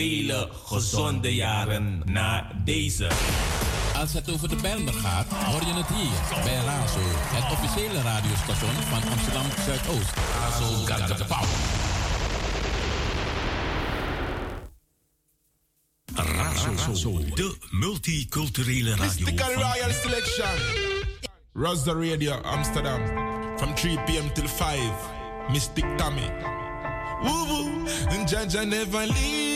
vele gezonde jaren na deze. Als het over de Bijlmer gaat, hoor je het hier bij Razo, het officiële radiostation van Amsterdam Zuidoost. Razo Garda de Pauw. Razo, de multiculturele radio. Mystical Royal Selection. Rasta Radio Amsterdam. From 3 p.m. till 5. Mystic Tommy. Woo woo. And Jaja never leave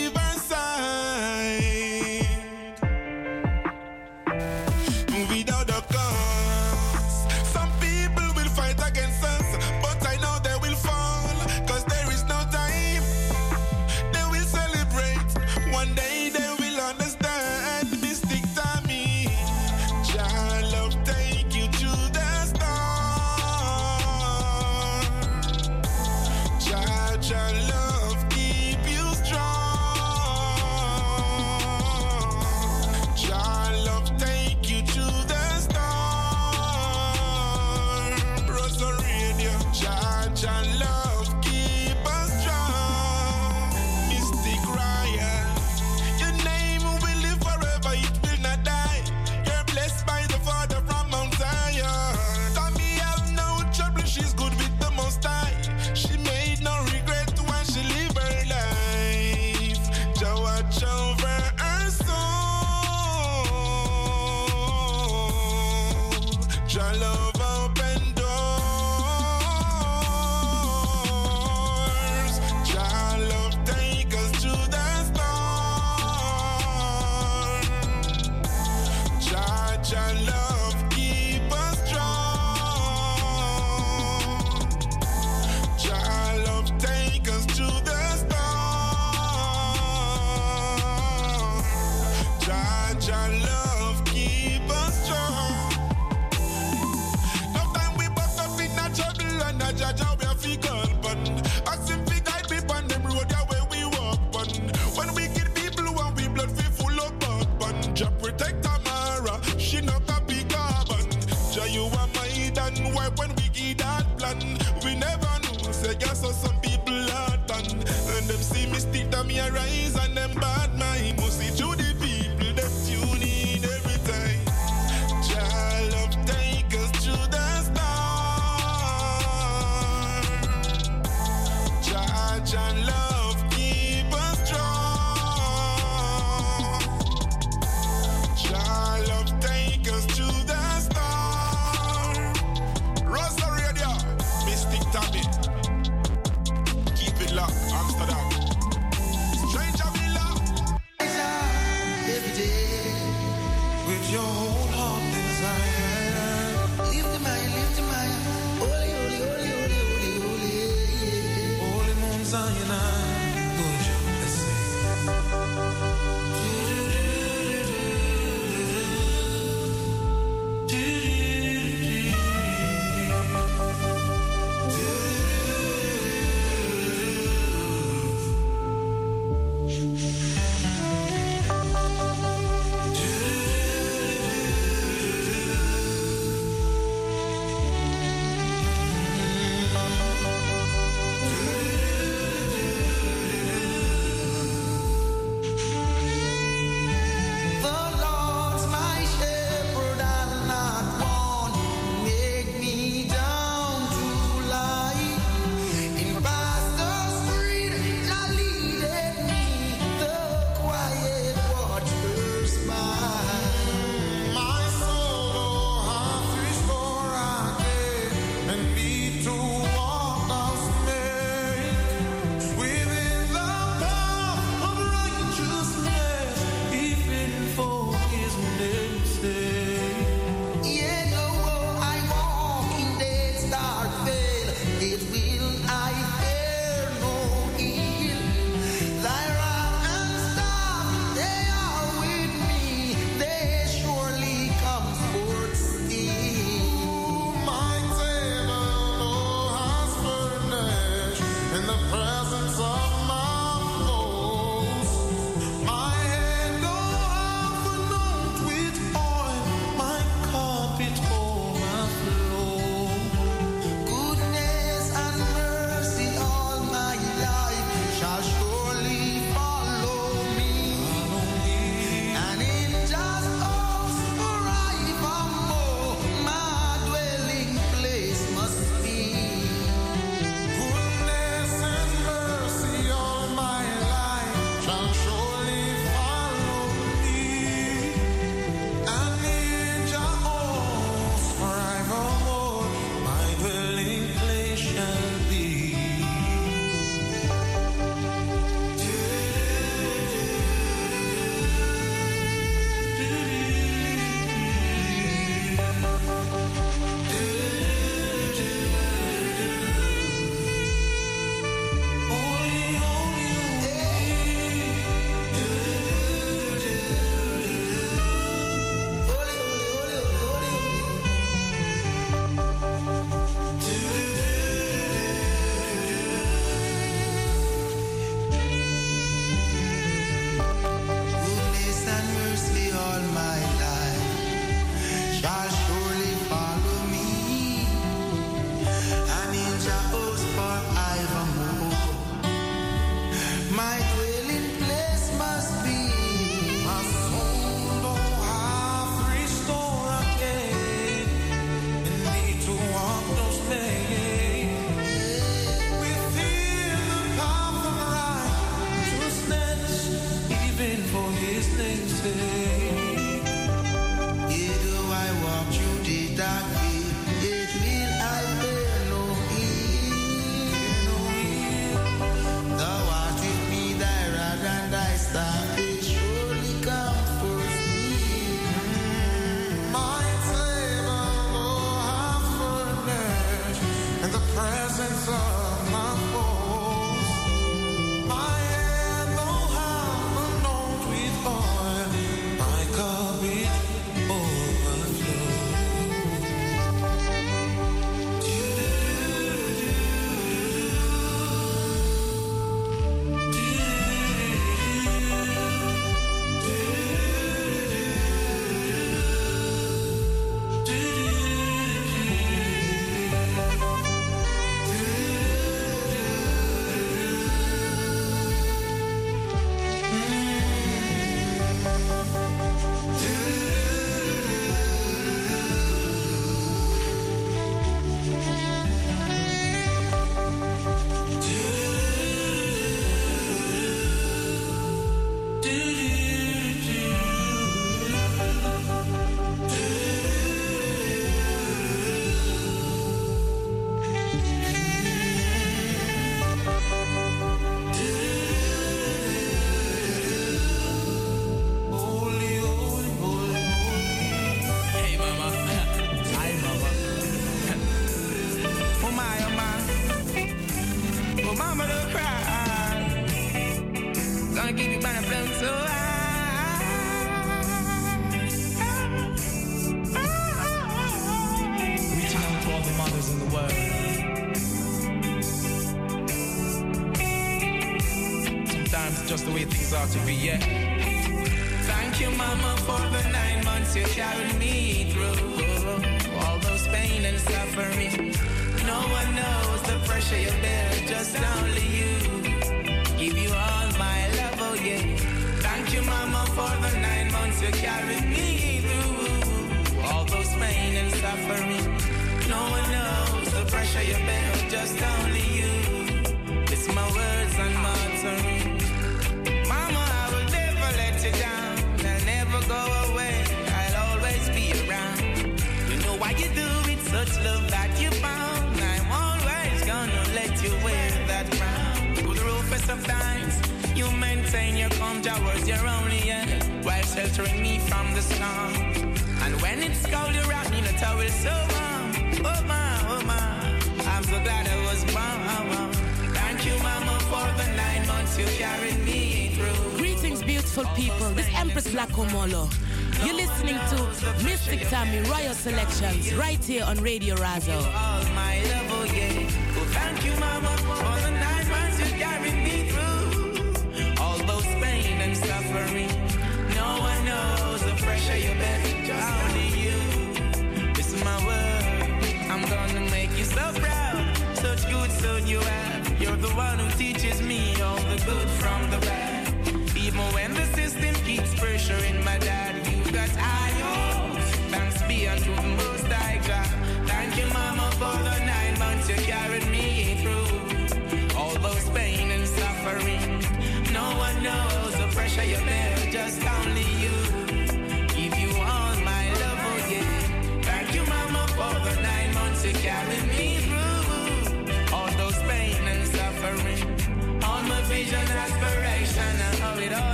Palazzo.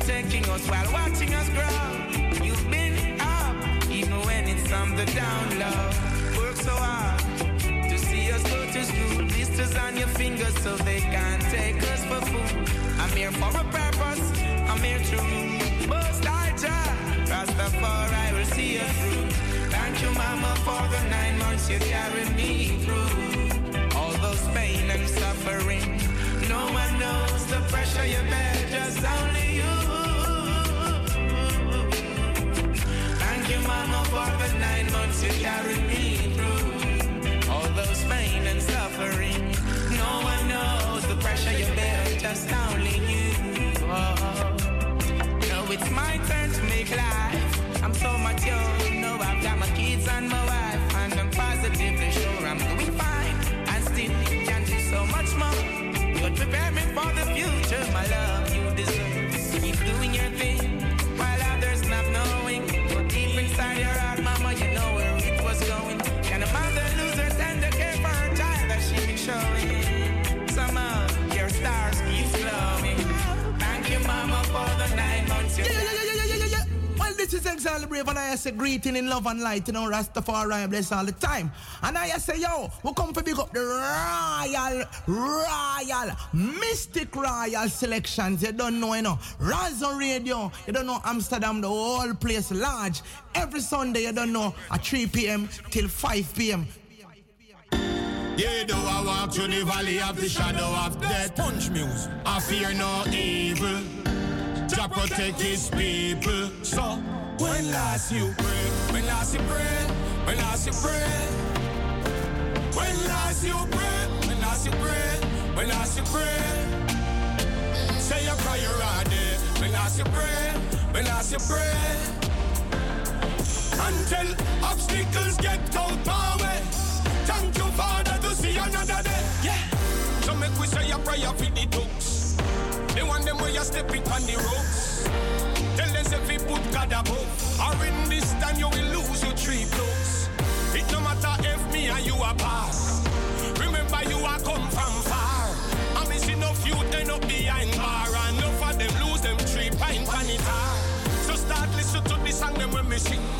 Protecting us while watching us grow. You've been up, even when it's on the down low. Work so hard to see us go to school. Blisters on your fingers so they can't take us for food. I'm here for a purpose, I'm here to rule. Most I Jah, Rastafari will see us through. Thank you, Mama, for the nine months you carried me through. All those pain and suffering. No one knows the pressure you bear, just only you. Mama, for the nine months you carried me through. All those pain and suffering. No one knows the pressure you bear, just only you. Oh. Now it's my turn to make life. I'm so much young. Now I've got my kids and my wife, and I'm positively sure I'm doing fine. And still can do so much more. You're preparing for the future, this is exactly brave, and I say greeting in love and light, you know, Rastafari bless all the time. And I say, yo, we come to big up the royal, royal, mystic royal selections. You don't know, you know, Razo Radio, you don't know Amsterdam, the whole place large. Every Sunday, you don't know, at 3 p.m. till 5 p.m. Yeah, though I walk through the valley of the shadow of death. Punch music. I fear no evil. Jah protect his people. So, when last you pray, when last you pray, when last you pray, when last you pray, when last you pray, when last you pray. Say a prayer all day. When last you pray, when last you pray. Until obstacles get out our way. Thank you, Father, to see another day. Yeah. So make we say a prayer for the ducks. They want them where you step it on the ropes. Tell them if we put God above. Or in this time you will lose your three clothes. It no matter if me and you are pass. Remember you are come from far. I miss enough you end up behind bar. And enough of them lose them three pint panitar. Ah. So start listen to the song them when me sing.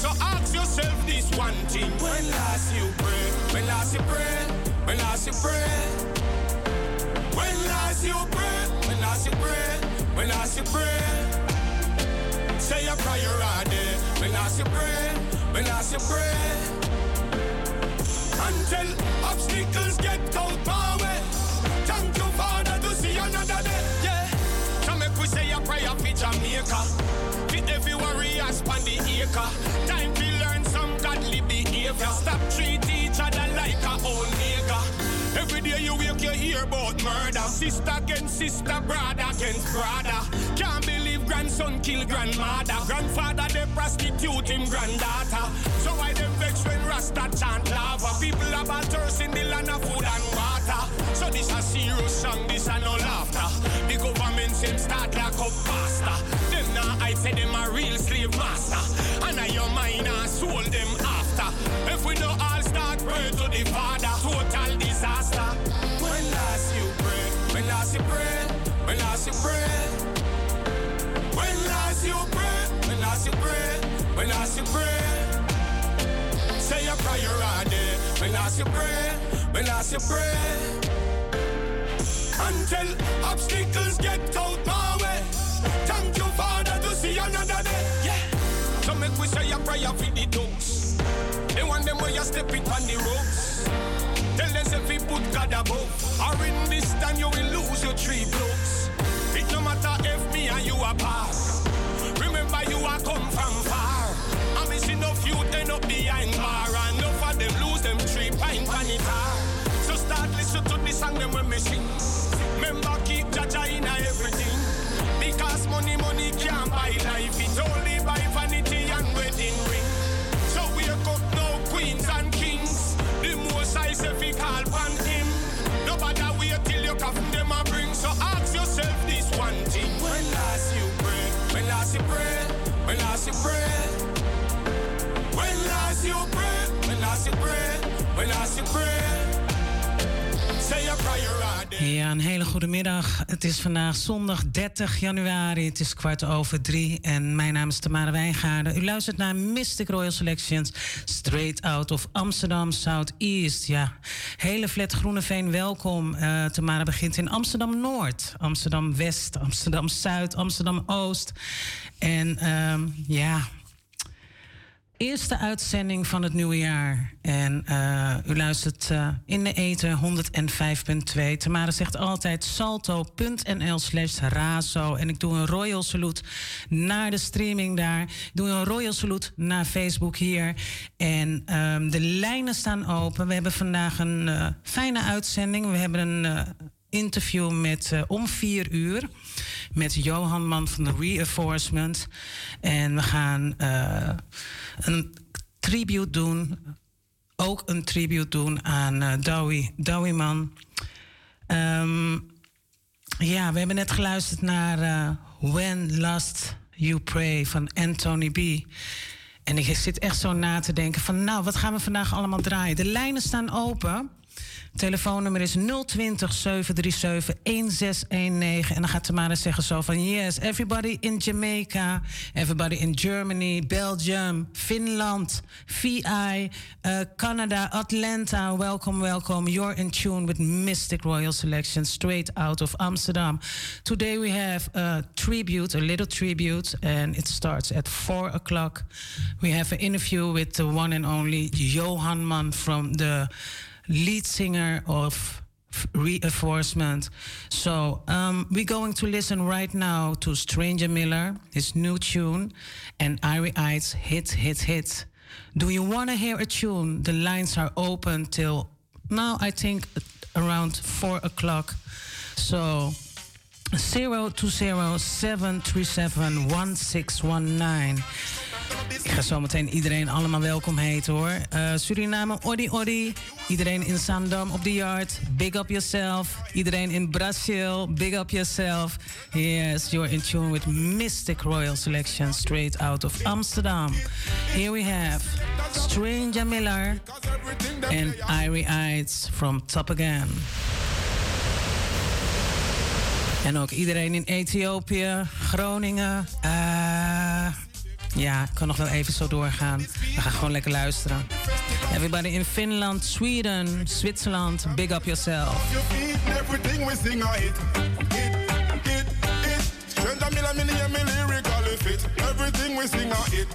So ask yourself this one thing. When last you pray? When last you pray? When last you pray? When last you pray? When last you pray? When last you pray? Say your prayer all day. When last you pray? When last you pray? Until obstacles get out a prayer for Jamaica. For every warrior span the acre. Time to learn some godly behavior. Stop treat each other like a old nigga. Every day you wake, you hear about murder. Sister against sister, brother against brother. Can't believe grandson kill grandmother. Grandfather they prostitute him granddaughter. So why them vex when Rasta chant lava? People about thirst in the land of food and water. So this a serious song, this a no laughter. The government same start like up pasta. Them now I say them a real slave master. And I your mind and soul them after. If we no all start pray to the Father, total disaster. When last you pray, when last you pray, when last you pray. When last you pray, when last you pray, when last you pray. Say a prayer all day. When last you pray, when last you pray. Until obstacles get out my Father, to see another day. Yeah. So make we say a prayer for the dogs. They want them where you step it on the ropes. Tell us if we put God above. Or in this time you will lose your three blocks. It no matter if me and you are apart. Remember you are come from far. I miss enough youth end up behind bar. And enough of them lose them three pint panitar. So start listen to this song them when me sing. Remember breath, when last you breath, when last you breath, when last you breath. Ja, een hele goede middag. Het is vandaag zondag 30 januari. Het is kwart over drie en mijn naam is Tamara Wijngaarden. U luistert naar Mystic Royal Selections, straight out of Amsterdam Southeast. Ja, hele flat Groeneveen, welkom. Eh, Tamara begint in Amsterdam Noord, Amsterdam West, Amsterdam Zuid, Amsterdam Oost. En ehm, ja, eerste uitzending van het nieuwe jaar. En eh, u luistert eh, in de eten 105.2. Tamara zegt altijd salto.nl slash razo. En ik doe een royal salute naar de streaming daar. Ik doe een royal salute naar Facebook hier. En ehm, de lijnen staan open. We hebben vandaag een eh, fijne uitzending. We hebben een interview met eh, om vier uur met Johan Man van de Reinforcement. En we gaan eh, een tribute doen, ook een tribute doen aan eh Dowie, Man. Ehm, ja, we hebben net geluisterd naar When Last You Pray van Anthony B. En ik zit echt zo na te denken van, nou, wat gaan we vandaag allemaal draaien? De lijnen staan open. Telefoonnummer is 020 737 1619. En dan gaat Tamara zeggen zo van... Yes, everybody in Jamaica, everybody in Germany, Belgium, Finland, VI, uh, Canada, Atlanta. Welcome, welcome. You're in tune with Mystic Royal Selection straight out of Amsterdam. Today we have a tribute, a little tribute, and it starts at 4 o'clock. We have an interview with the one and only Johan Man from the lead singer of Reinforcement. So um, we're going to listen right now to Stranger Miller, his new tune, and Irie Ides hit, hit, hit. Do you want to hear a tune? The lines are open till now, I think around 4 o'clock. So 020-737-1619. Ik ga zo meteen iedereen allemaal welkom heten hoor. Eh, Suriname, Odi Odi. Iedereen in Sandam op de yard. Big up yourself. Iedereen in Brazil. Big up yourself. Yes, you're in tune with Mystic Royal Selection straight out of Amsterdam. Here we have Stranger Miller and Irie Ides from Top Again. En ook iedereen in Ethiopië, Groningen, eh, Ja, ik kan nog wel even zo doorgaan. We gaan gewoon lekker luisteren. Everybody in Finland, Sweden, Zwitserland, big up yourself. Everything we sing a hit. Hit, hit, hit. Stranger miller, me near me lyrical fit. Everything we sing a hit.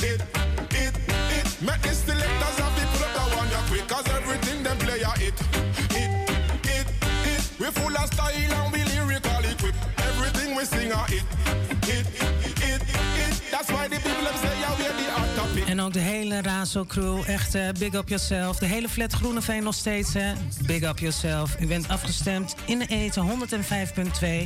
Hit, hit, hit. Make the selectors have the pull up the one ya quick. Cause everything them play a hit. Hit, hit, hit. We full of style and we lyrical equipped. Everything we sing a hit. Hit, hit, En ook de hele Razo crew, echt eh, big up yourself. De hele flat Groeneveen nog steeds, hè. Big up yourself. U bent afgestemd in de eten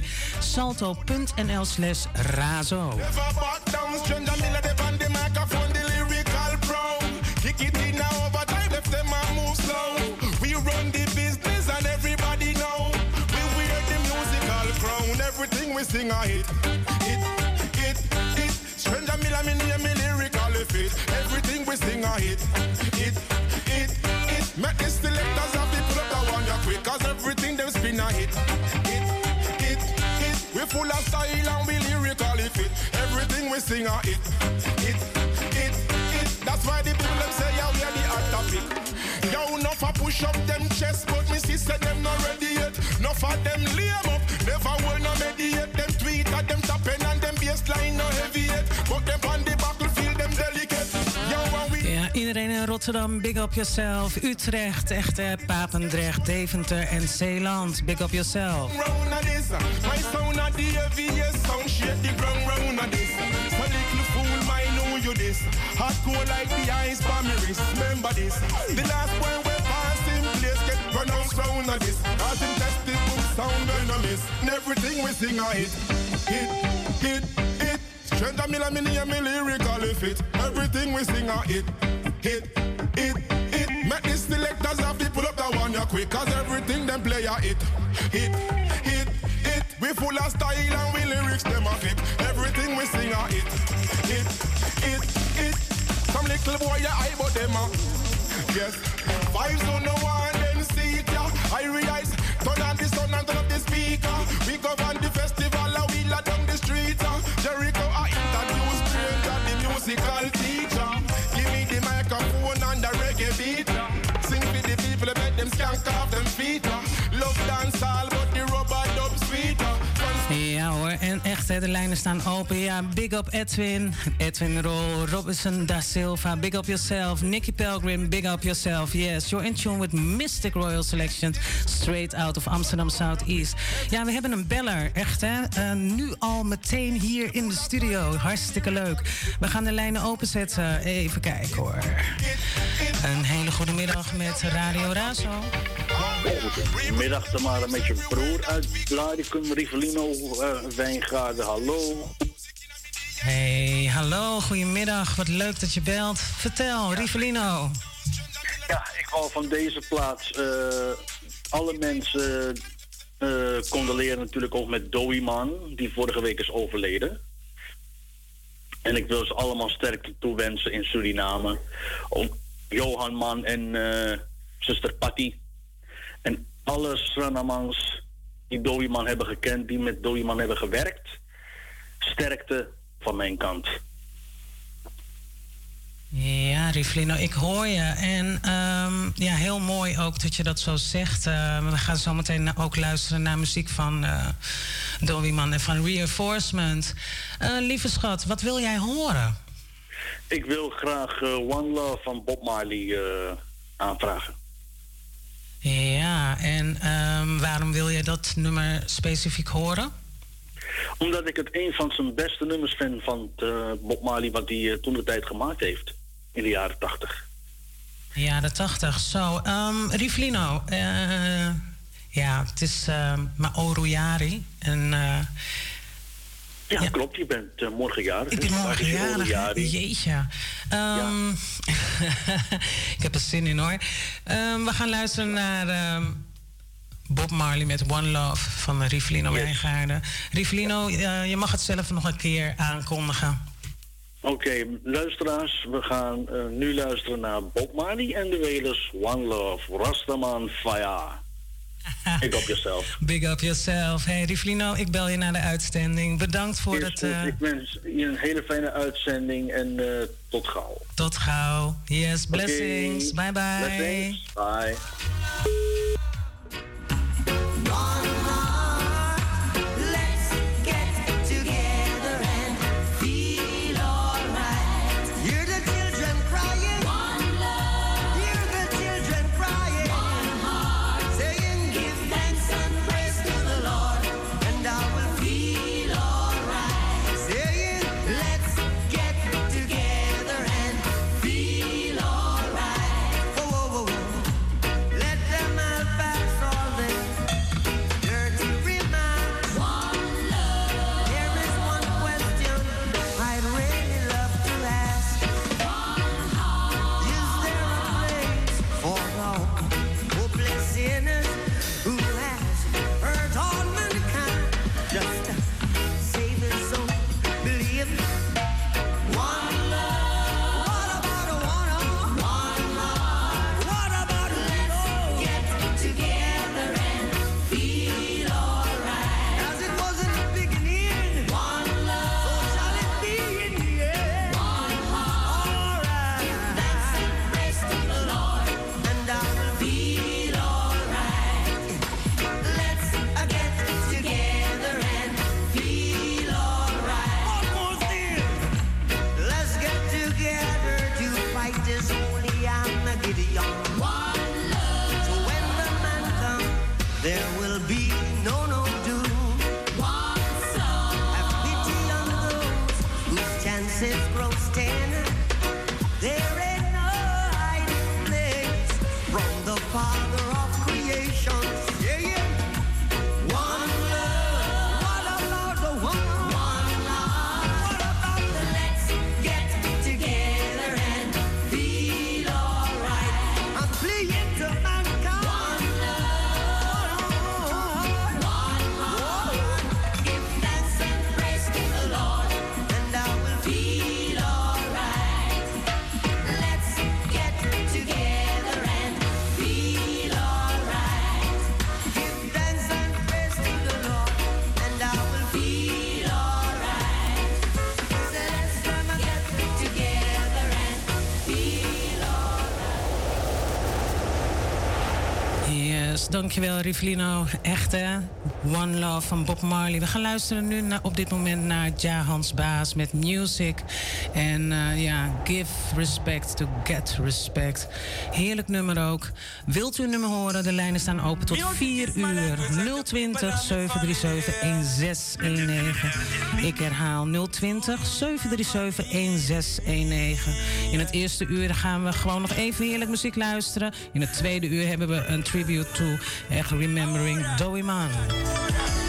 105.2 salto.nl slash razo. Never back down, stranger miller they on the microphone, the lyrical pro. Kick it in now overtime, left them and move slow. We run the business and everybody know. We wear the musical crown, everything we sing a hit. Miller me name me lyrical fit. Everything we sing a hit. Hit, hit, hit. Make the selectors have the pull up the one ya quick, cause everything them spin a hit. Hit, hit, hit. We full of style and we lyrically fit. Everything we sing a hit. Hit, hit, hit. That's why the people them say yeah we are the hot topic. Yo, enough a push up them chest, but me sister them not ready yet. Enough of them lame up, never will no mediate. Them no heavy yet. But them on the battlefield them delicate. Yo, and we Ja, iedereen in Rotterdam, big up yourself. Utrecht, echt eh, Papendrecht, Deventer en Zeeland, big up yourself. the like ice by me wrist. Remember this. Last one we in place get pronounced round of this. Cause in textbook sound venomous. And everything we sing a hit. Hit, hit, hit. Stranger miller me near me lyrically fit. Everything we sing a hit. Hit, hit, hit. Make the selectors have to pull up the one ya quick. Cause everything them play a hit. Hit, hit, hit. We full of style and we lyrics them a fit. Everything we sing a hit. Hit, hit, hit. Some little boy ya eye but them a. Yes. Vibes on no one musical teacher. Give me the microphone and the reggae beat. Sing for the people, let them skank off them feet. Love dance all, En echt hè, de lijnen staan open. Ja, big up Edwin, Edwin Rol, Robinson da Silva, big up yourself. Nicky Pelgrim, big up yourself. Yes, you're in tune with Mystic Royal Selections, straight out of Amsterdam Southeast. Ja, we hebben een beller, echt hè. Eh, nu al meteen hier in de studio. Hartstikke leuk. We gaan de lijnen openzetten. Even kijken hoor. Een hele goede middag met Radio Razo. Middag Tamara met je broer uit Blaricum, Rivelino, uh, Wijngaarden. Hallo. Hey, hallo, goedemiddag. Wat leuk dat je belt. Vertel, Rivelino. Ja, ik wou van deze plaats eh, alle mensen eh condoleren natuurlijk ook met Dowie Man, die vorige week is overleden. En ik wil ze allemaal sterkte toewensen in Suriname. Ook Johan Man en eh, zuster Patty. En alle Surinamans die Dowie Man hebben gekend, die met Dowie Man hebben gewerkt. Sterkte van mijn kant. Ja, Rivlino, ik hoor je. En ehm, ja, heel mooi ook dat je dat zo zegt. Eh, we gaan zo meteen ook luisteren naar muziek van uh, en van Reinforcement. Eh, lieve schat, wat wil jij horen? Ik wil graag eh, One Love van Bob Marley aanvragen. Ja, en ehm, waarom wil je dat nummer specifiek horen? Omdat ik het een van zijn beste nummers vind van eh, Bob Marley, wat hij eh, toen de tijd gemaakt heeft. In de jaren tachtig. Jaren tachtig, zo. Um, Rivlino, eh, ja, het is uh, Maoru Jari. En, eh, Ja, klopt. Je bent eh, morgen jarig. Ik ben morgen jarig. Jeetje. Ehm, ik heb er zin in hoor. Ehm, we gaan luisteren naar ehm, Bob Marley met One Love van Rivlino Wijngaarden. Rivlino, eh, je mag het zelf nog een keer aankondigen. Oké, luisteraars, we gaan eh, nu luisteren naar Bob Marley en de Wailers One Love, Rastaman Fire. Big up yourself. Big up yourself. Hey Rivlino, ik bel je naar de uitzending. Bedankt voor het... Uh... Ik wens je een hele fijne uitzending en eh, tot gauw. Tot gauw. Yes, blessings. Bye bye. Bye. Dankjewel, Rivelino. Echt, hè? One Love van Bob Marley. We gaan luisteren nu op dit moment naar Jahans Baas met Music. En eh, ja, give respect to get respect. Heerlijk nummer ook. Wilt u een nummer horen? De lijnen staan open tot 4 uur. 020 737 1619. Ik herhaal 020 737 1619. In het eerste uur gaan we gewoon nog even heerlijk muziek luisteren. In het tweede uur hebben we een tribute to echt Remembering Doe Man. Lord.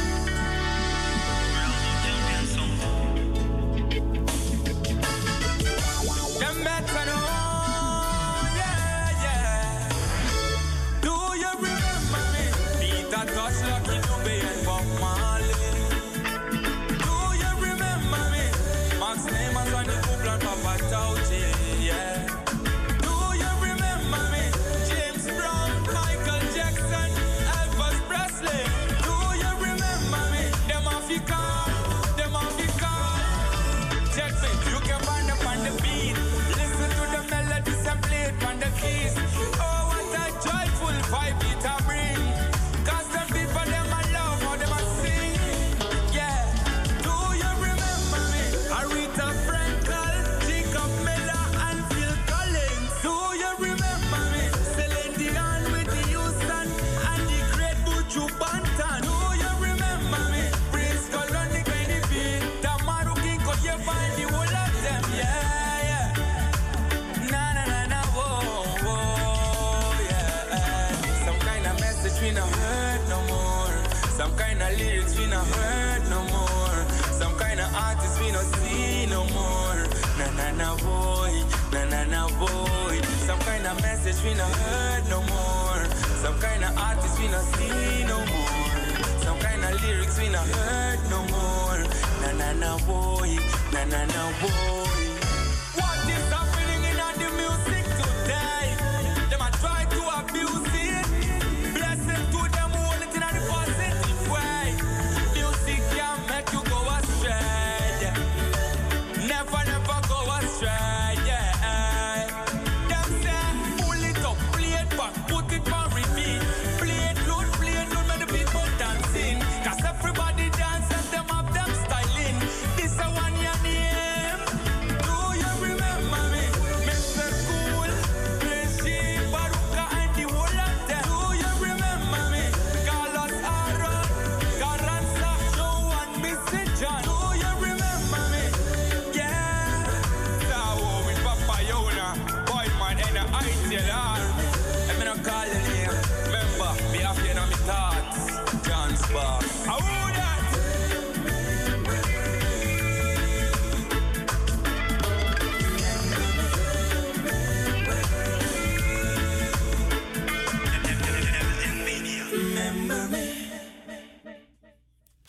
na void, na na na void. Some kind of message we not heard no more. Some kind of artist we not see no more. Some kind of lyrics we not heard no more. Na na na void, na na na void.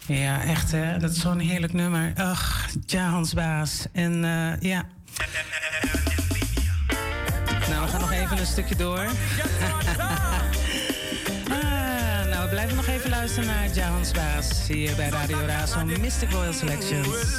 Ja, echt hè. Dat is zo'n heerlijk nummer. Ach, ja, Hans Baas. En eh, ja. Nou, we gaan nog even een stukje door. Ah, nou, we blijven nog even luisteren naar Ja Hans Baas. Hier bij Radio Razo Mystic Royal Selections.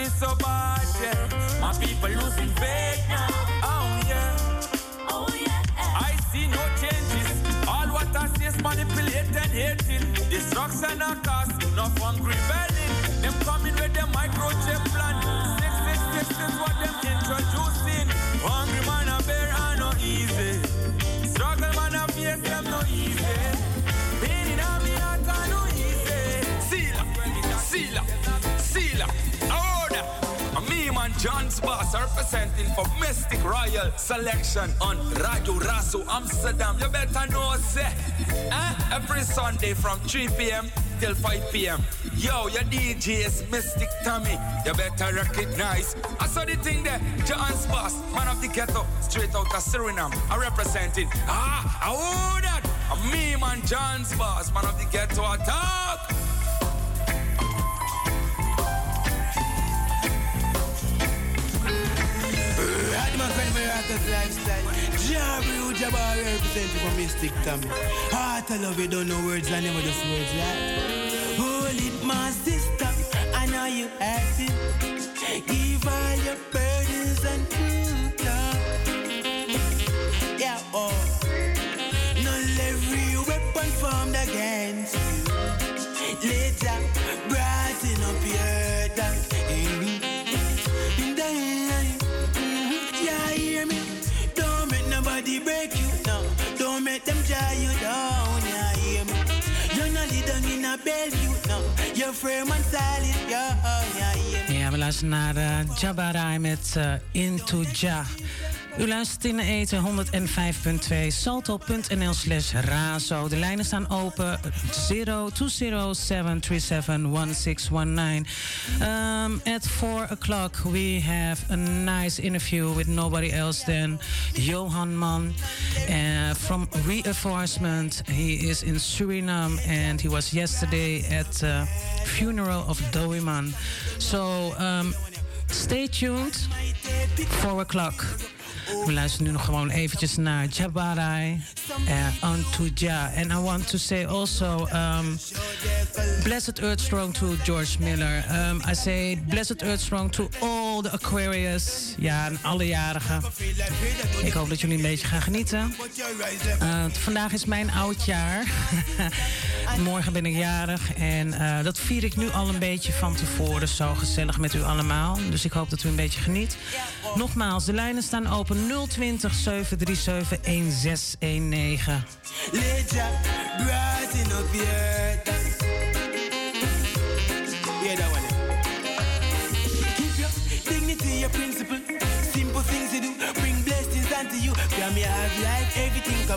A so bad, yeah. My people losing faith now. Oh yeah. Oh yeah. I see no changes. All what I see is manipulated, hating. Destruction and cause, no hungry belly. Them coming with them microchip John's boss representing for Mystic Royal Selection on Radio Raso Amsterdam. You better know say eh? Every Sunday from 3 p.m. till 5 p.m. Yo, your DJ is Mystic Tommy. You better recognize. I saw the thing there. John's boss, man of the ghetto, straight out of Suriname. I representing. Ah, I that. Me man John's boss, man of the ghetto, attack. Right, my of lifestyle. Jabri, Jabari, representing for Mystic Tommy. Heart, I love you, don't know words, I never just words, right? Hold it, my sister, I know you happy. Give all your burdens and truth, Yeah, oh. Not every weapon formed against you. Later, in a Bellevue now. You're. Yeah, yeah? Ja, we luisteren naar uh, Jabba met eh, Into Ja. U luistert in de eten 105.2 salto.nl slash razo. De lijnen staan open 0207371619. Um, at 4 o'clock we have a nice interview with nobody else than Johan Mann uh, from Reinforcement. He is in Suriname and he was yesterday at the funeral of Dowie Man. So um, stay tuned. 4 o'clock. We luisteren nu nog gewoon eventjes naar Jabarai uh, on to Ja. And I want to say also, um, blessed earth strong to George Miller. Um, I say blessed earth strong to all the Aquarius. Ja, en alle jarigen. Ik hoop dat jullie een beetje gaan genieten. Uh, vandaag is mijn oudjaar. Morgen ben ik jarig. En uh, dat vier ik nu al een beetje van tevoren. Zo gezellig met u allemaal. Dus ik hoop dat u een beetje geniet. Nogmaals, de lijnen staan open 020 737 1619.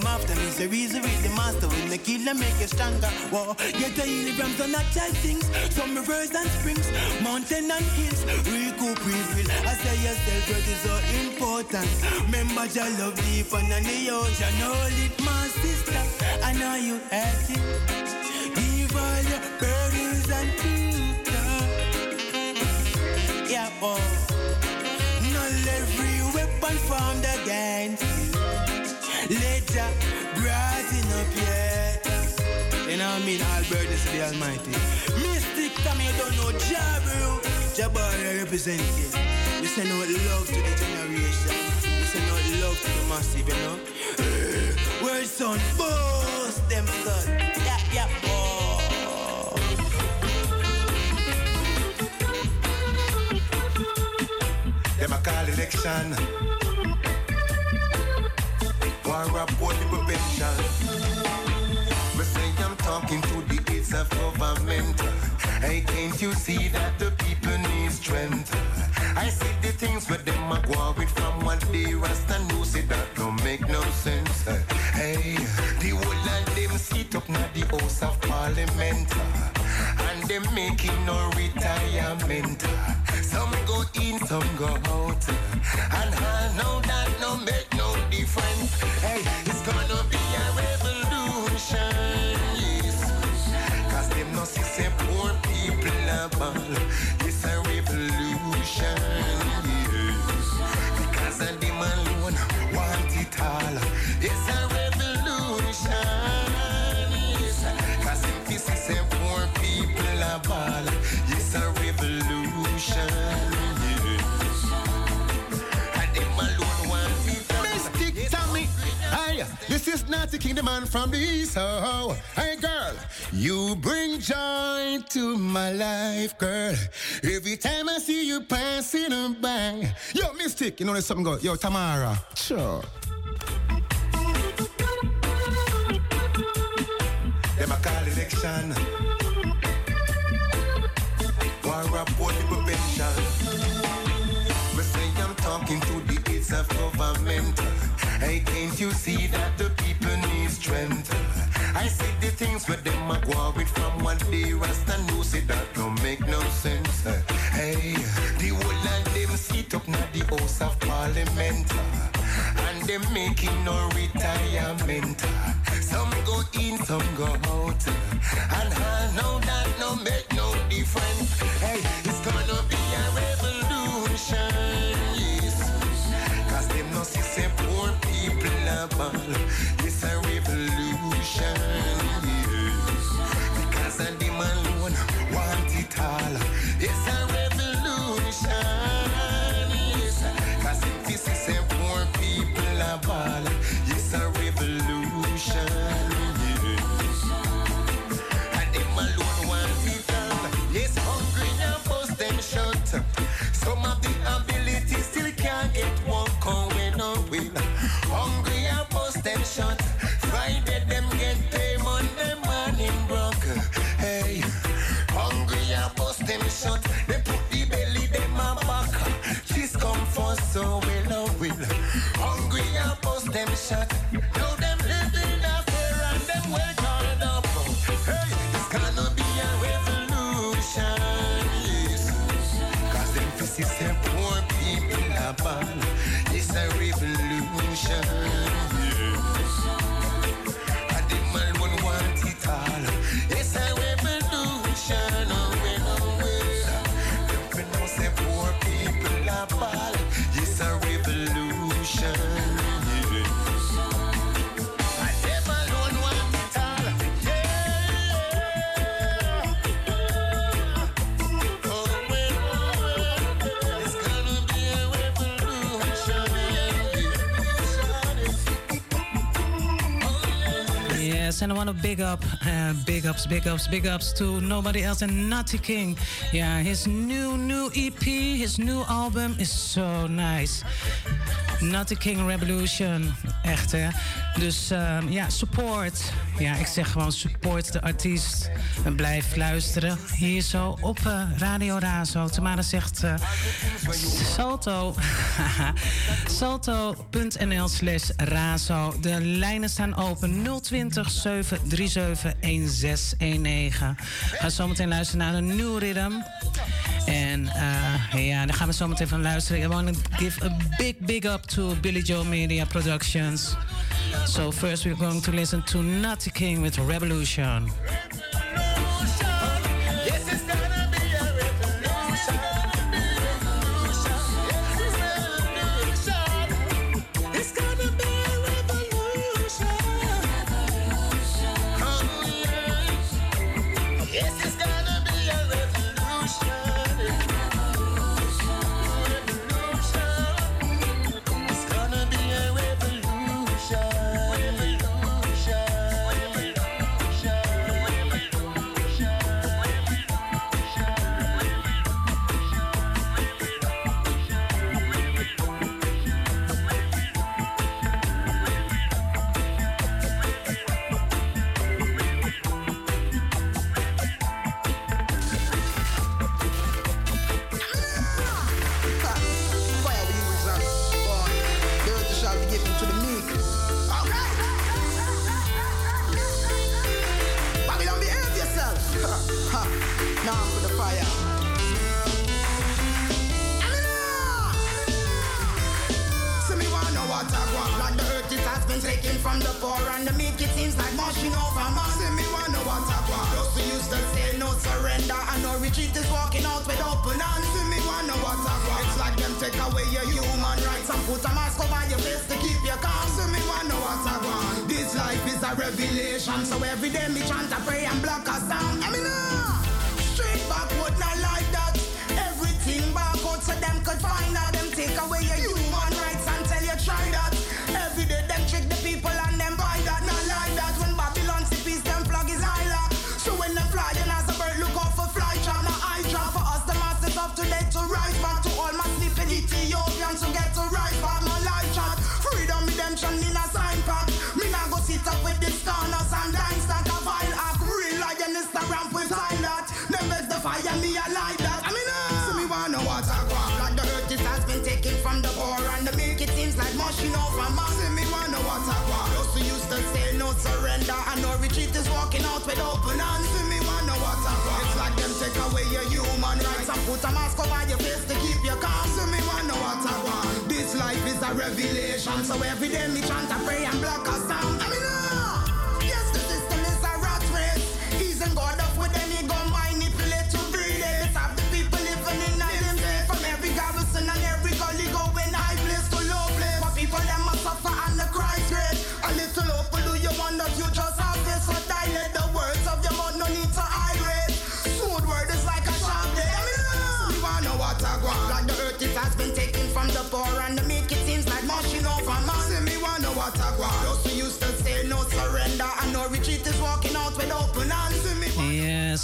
After me. So reason with the master when the killer make you stronger. Whoa, get the healing from some natural things, some rivers and springs, mountain and hills. Recoup, refill. I say yourself, worth is so important. Remember your love deep under the ocean. Hold it, my sister. I know you have it. Give all your burdens and truth. Yeah, oh. Not every weapon formed ya, brighten up, yes. You know what I mean? Albert is the Almighty. Mystic Tommy, you don't know Jabu. Jabari represent you. We send out love to the generation. We send out love to the massive, you know? Eh, Word sound, boss, them son. Yeah, yeah, boss. Them a call election up all the prevention. Me say I'm talking to the aides of government. Hey, can't you see that the people need strength? I see the things where them a go with from one day Rasta know say that don't make no sense. Hey, the whole of them sit up now the House of Parliament. And them making no retirement. Some go in, some go out. And I know that no make no difference. Hey, it's gonna be a revolution. Yes. Cause them no see say poor people are ball. It's a revolution. This is Natty King, the man from the East. Oh, oh, hey, girl, you bring joy to my life, girl. Every time I see you passing a by. Yo, Mystic, you know there's something go. Yo, Tamara. Sure. Them a call election. War all the prevention. Me say I'm talking to the aides of government. Hey, can't you see that the people strength? I see the things where them a go with from one day Rasta know say that don't make no sense. Hey, the whole of them sit up now the House of Parliament. And them making no retirement. Some go in, some go out. And I know that no make no difference. Hey, it's gonna be a revolution. Yes. Cause them no see say poor people are ball. It's a revolution. Them shut. They put the belly them a back. She's come for so will oh will. Hungry and bust them shut. Now them living a fear and them well called up. Hey, it's gonna be a revolution. Yes. Cause them pussy say poor people are bad. It's and I big up, uh, big ups, big ups, big ups to nobody else than Nutty King. Yeah, his new, new EP, his new album is so nice. Nutty King Revolution, echt hè. Dus ehm, ja, support. Ja, ik zeg gewoon support de artiest. En blijf luisteren. Hier zo op eh, Radio Razo. Tamara zegt eh, Salto. Salto.nl slash Razo. De lijnen staan open 020 737 1619. Ga zo meteen luisteren naar een nieuw rhythm. En uh, ja, daar gaan we zo meteen van luisteren. I want to give a big, big up to Billy Joe Media Productions. So first we're going to listen to Nutty King with Revolution. Like mushing over man. See me wanna what I want. Those who used to say no surrender and no retreat is walking out with open hands. See me wanna what I want. It's like them take away your human rights and put a mask over your face to keep you calm. See me wanna what I want. This life is a revelation, so every day me chant a pray and block a sound.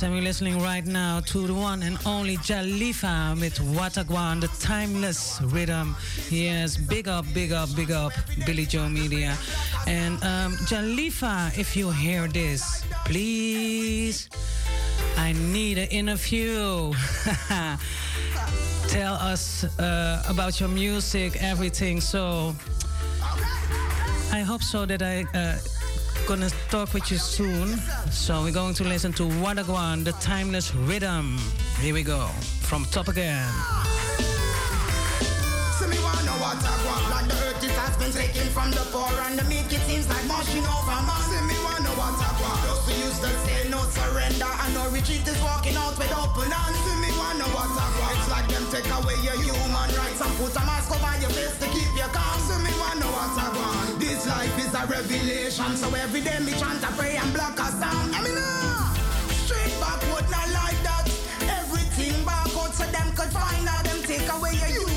And we're listening right now to the one and only Jalifa with Watagwan, the timeless rhythm. Yes, big up, big up, big up, Billy Joe Media. And um, Jalifa, if you hear this, please, I need an interview. Tell us uh, about your music, everything. So I hope so that I. Uh, gonna talk with you soon. So we're going to listen to Wadagwan, the timeless rhythm. Here we go. From top again. The from the poor and the meek. It seems like mushing over man. See me want. Those who used to say no surrender and no retreat is walking out with open hands. See me want. It's like them take away your human rights and put a mask over your face to keep you calm. See me want. This life is a revelation, so every day me chant a pray and block a sound. I mean, uh, straight backward, not like that. Everything backward, so them could find out. Them take away your human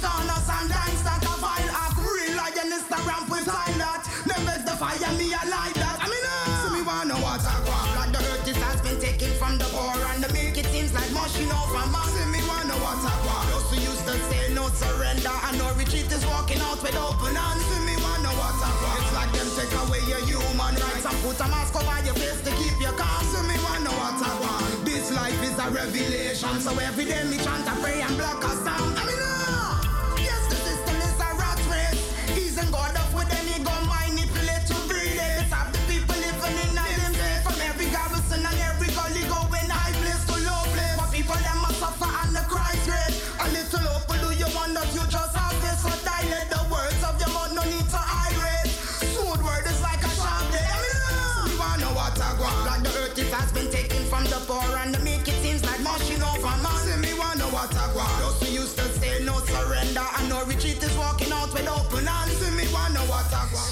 corners and dine stack a vile act. Real lion Instagram with time that. Them best the fire me like that. I mean, uh, so me wanna what I want. Like the earth it has been taken from the poor and the milk it seems like mushing over man. See me wanna what I want. Those who used to say no surrender and no retreat is walking out with open hands. See me wanna what I want. It's like them take away your human rights and put a mask over your face to keep you calm. See me wanna what I want. This life is a revelation, so every day me chant a pray and block a sound.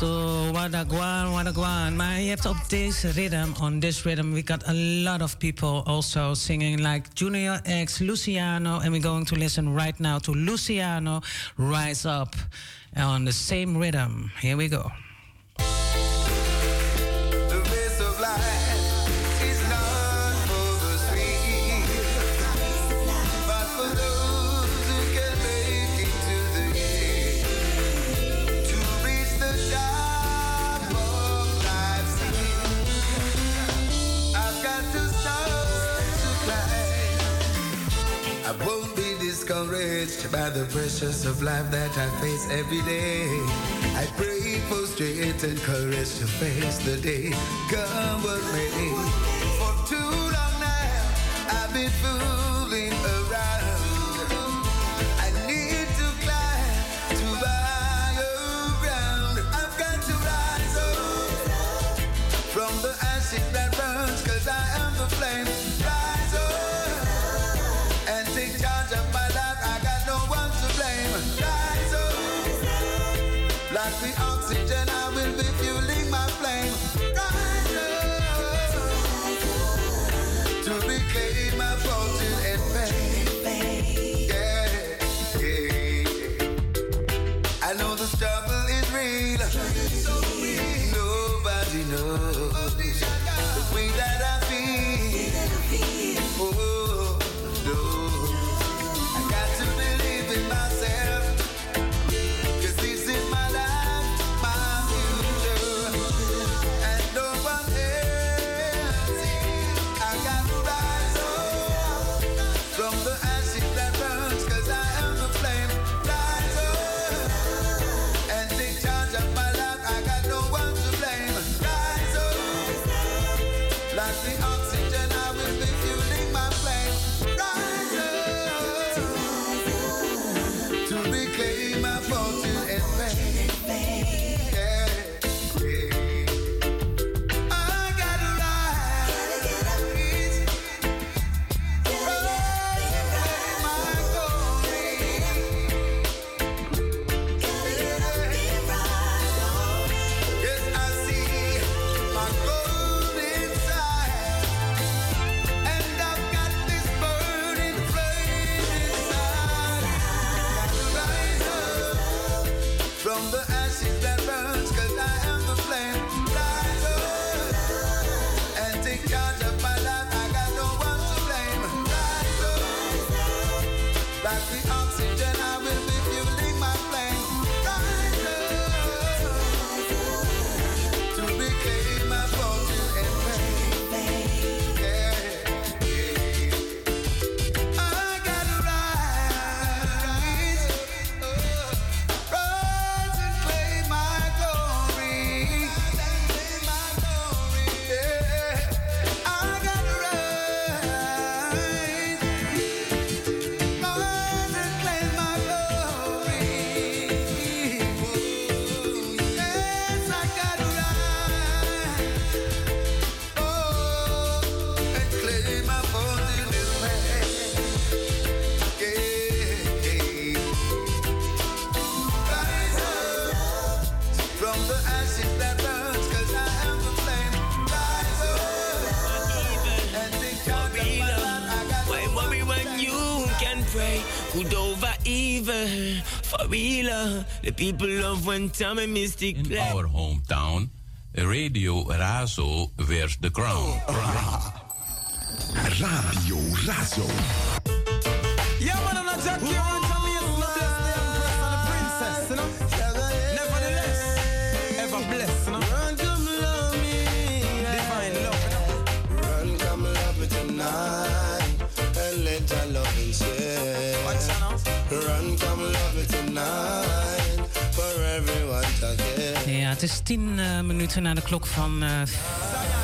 What I want. So, Wadagwan, Wadagwan. Maar hebt op deze rhythm, on this rhythm, we got a lot of people also singing like Junior X, Luciano, and we're going to listen right now to Luciano, Rise Up, on the same rhythm. Here we go. the pressures of life that I face every day. I pray for strength and courage to face the day. Come what may. we. The people of when mystic In our hometown, Radio Razo wears the crown. Oh. Radio Razo. Yeah, man, I'm not het is tien uh, minuten na de klok van 4.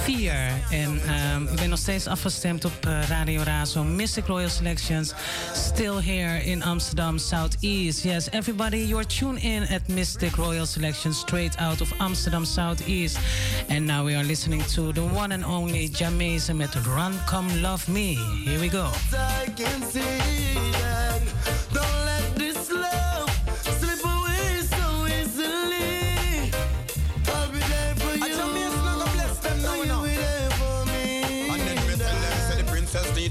vier. En ehm, ik ben nog steeds afgestemd op eh, Radio Razo. Mystic Royal Selections. Still here in Amsterdam Southeast. Yes, everybody, you're tuned in at Mystic Royal Selections. Straight out of Amsterdam Southeast. And now we are listening to the one and only Jamaica met Run Come Love Me. Here we go.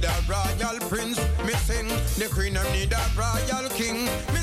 need a royal prince. missing. the queen of need a royal king.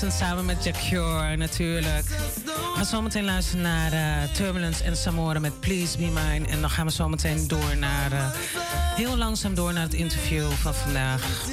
Jason samen met Jack Cure natuurlijk. We gaan zometeen luisteren naar eh, Turbulence en Samora met Please Be Mine. En dan gaan we zometeen door naar, eh, heel langzaam door naar het interview van vandaag.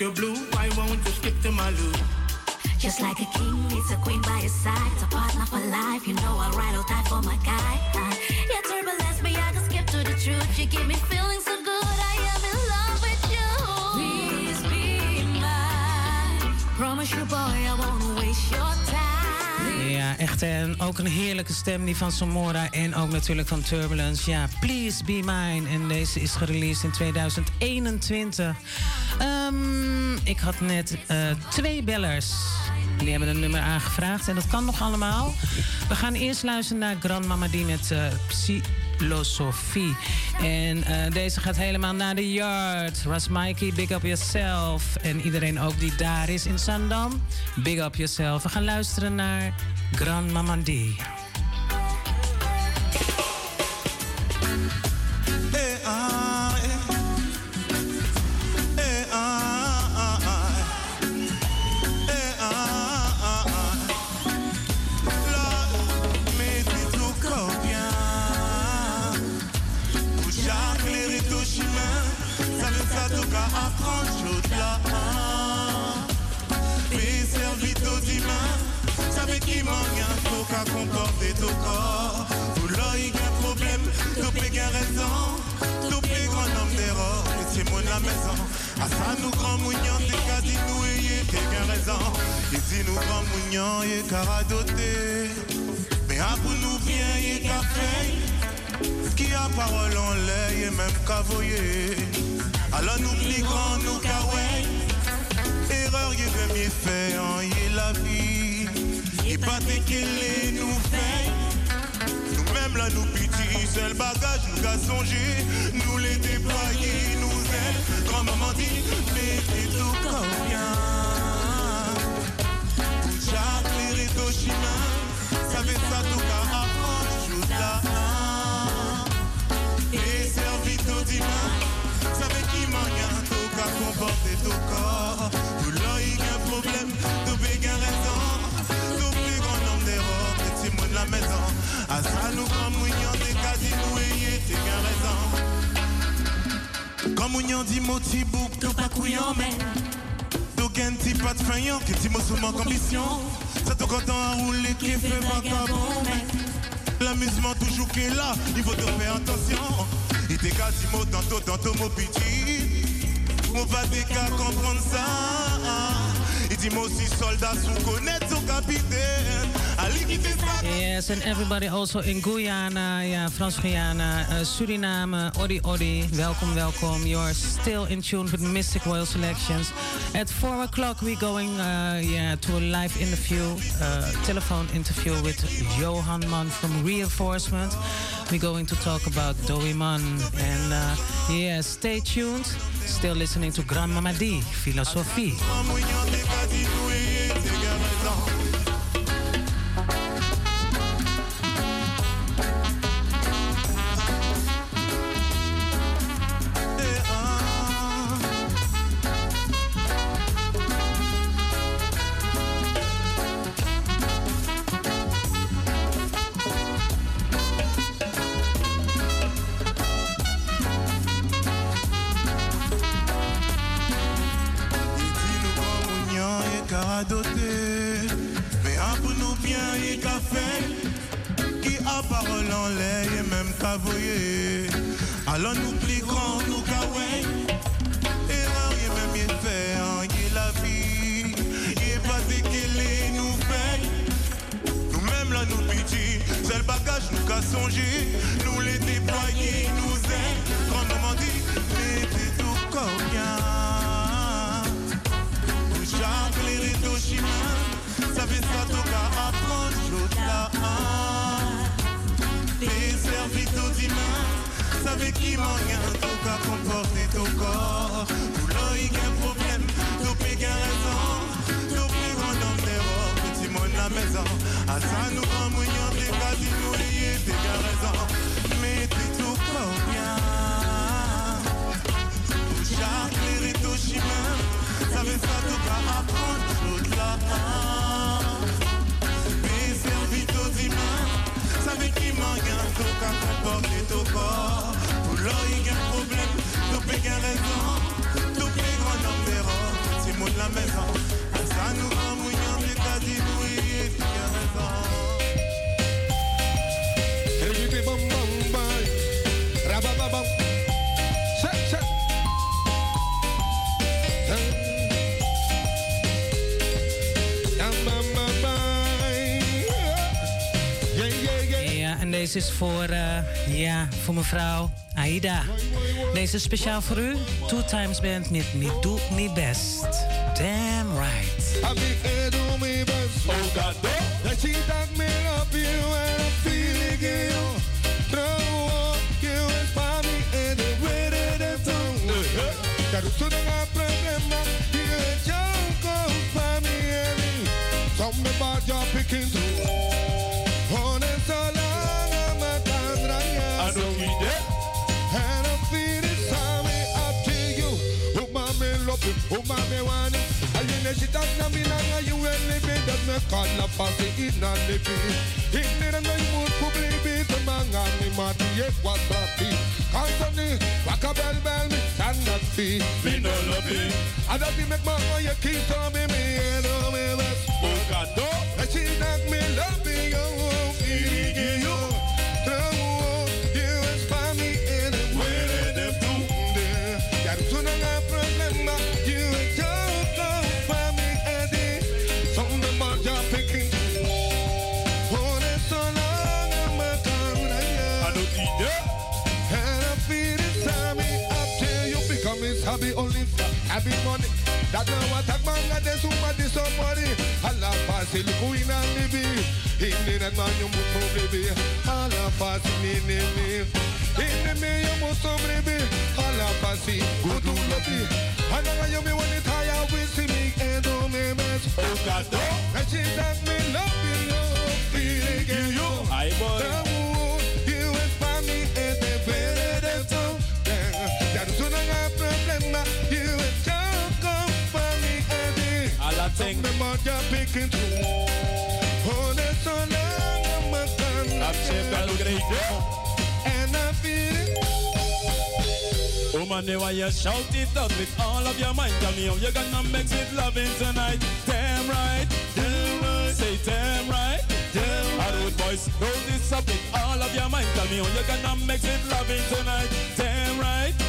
like blue. Why won't you skip to my loo? Just like a king needs a queen by his side, it's a partner for life. You know I'll ride or die for my guy. Uh, yeah, turbulence, but I can skip to the truth. You give me feelings so good, I am in love with you. Please be mine. Promise you, boy, I won't waste your time. Ja, echt en ook een heerlijke stem die van Samora en ook natuurlijk van Turbulence. Ja, Please Be Mine. En deze is gereleased in 2021 ik had net eh, twee bellers. Die hebben een nummer aangevraagd en dat kan nog allemaal. We gaan eerst luisteren naar Grandmama die met uh, Psylosofie. En eh, deze gaat helemaal naar de yard. Ras Mikey, big up yourself. En iedereen ook die daar is in Sandam, big up yourself. We gaan luisteren naar Grandmama die. asanu grand mounion te kadinou et t'es bien raison isinou grand mounion et caradoté mais à pour nous bien et café qui a parole en l'air et même cavoyer alors nous pli grand nous kawaii erreur et premier fait hein, en y la vie. Et pas qu'elle nous fait nous-mêmes là nous petit seul bagage nous qu'à songer nous les déployer nous ailes, grand maman dit, mettez tout comme bien. Jacques, les Hiroshima, savez ça tout qu'à apprendre, chose là. Et servi tout dimanche, savez qui m'en tout qu'à comporter tout corps. Tout là, il y a un problème, tout bien raison. Tout plus grand nombre d'erreurs, petit monde la maison. À ça, nous, comme on des cas, nous, et t'es bien Maman yon dit mon petit tout pas couillon, mais. Tout gagne, t'y pas de fin yon, que t'y mots sous mon commission. Ça te content à rouler, qui fait pas ta bombe. L'amusement toujours qu'est là, il faut te faire attention. Il dégage du mot tantôt, tantôt mon petit. On va dégager comprendre ça. Il dit moi aussi soldat, sous connaître son capitaine. Yes, and everybody also in Guyana, ja, Frans-Guyana, uh, Suriname, Ori Ori. Welcome, welcome. You're still in tune with Mystic Royal Selections. At 4 o'clock we're going uh, yeah, to a live interview, uh, telephone interview with Johan Man from Reinforcement. We're going to talk about Doe Man. And uh, yeah, stay tuned. Still listening to Grandmama D, Philosophie. Deze is voor, eh, ja, voor mevrouw Aida. Deze is speciaal voor u. Two Times Band met Me Doe Me Best. Damn right. I do me best. Oh God, love you and feeling you. Woman me want it And you know she talk to me long. na you will live That me call na party in a living In the you would probably be the man me mati yes what that be Constantly rock a bell bell me stand that fee Me no love it And that make my you keep to me me and me this Oh God no She knock me I be only I be money. That no attack Bangladesh, somebody, somebody. Allah fasil kuina libi. the na man yung muso libi. Allah fasil ni ni ni. Hindi me yung muso libi. Allah fasil gudu libi. Ano nga yung miwan ni Taya wisimig edo memes. Ukado. Kasi dang me love you, feeling you. I boy. That soon I have problem, you mud you're picking through. Oh, that's I'm a. That's it, And I feel shout it out with all of your mind? Tell me how you gonna mix it loving tonight. Damn right, damn right. Say damn right, damn right. Rude boys, roll this up with all of your mind. Tell me how you gonna mix it loving tonight. Damn right. I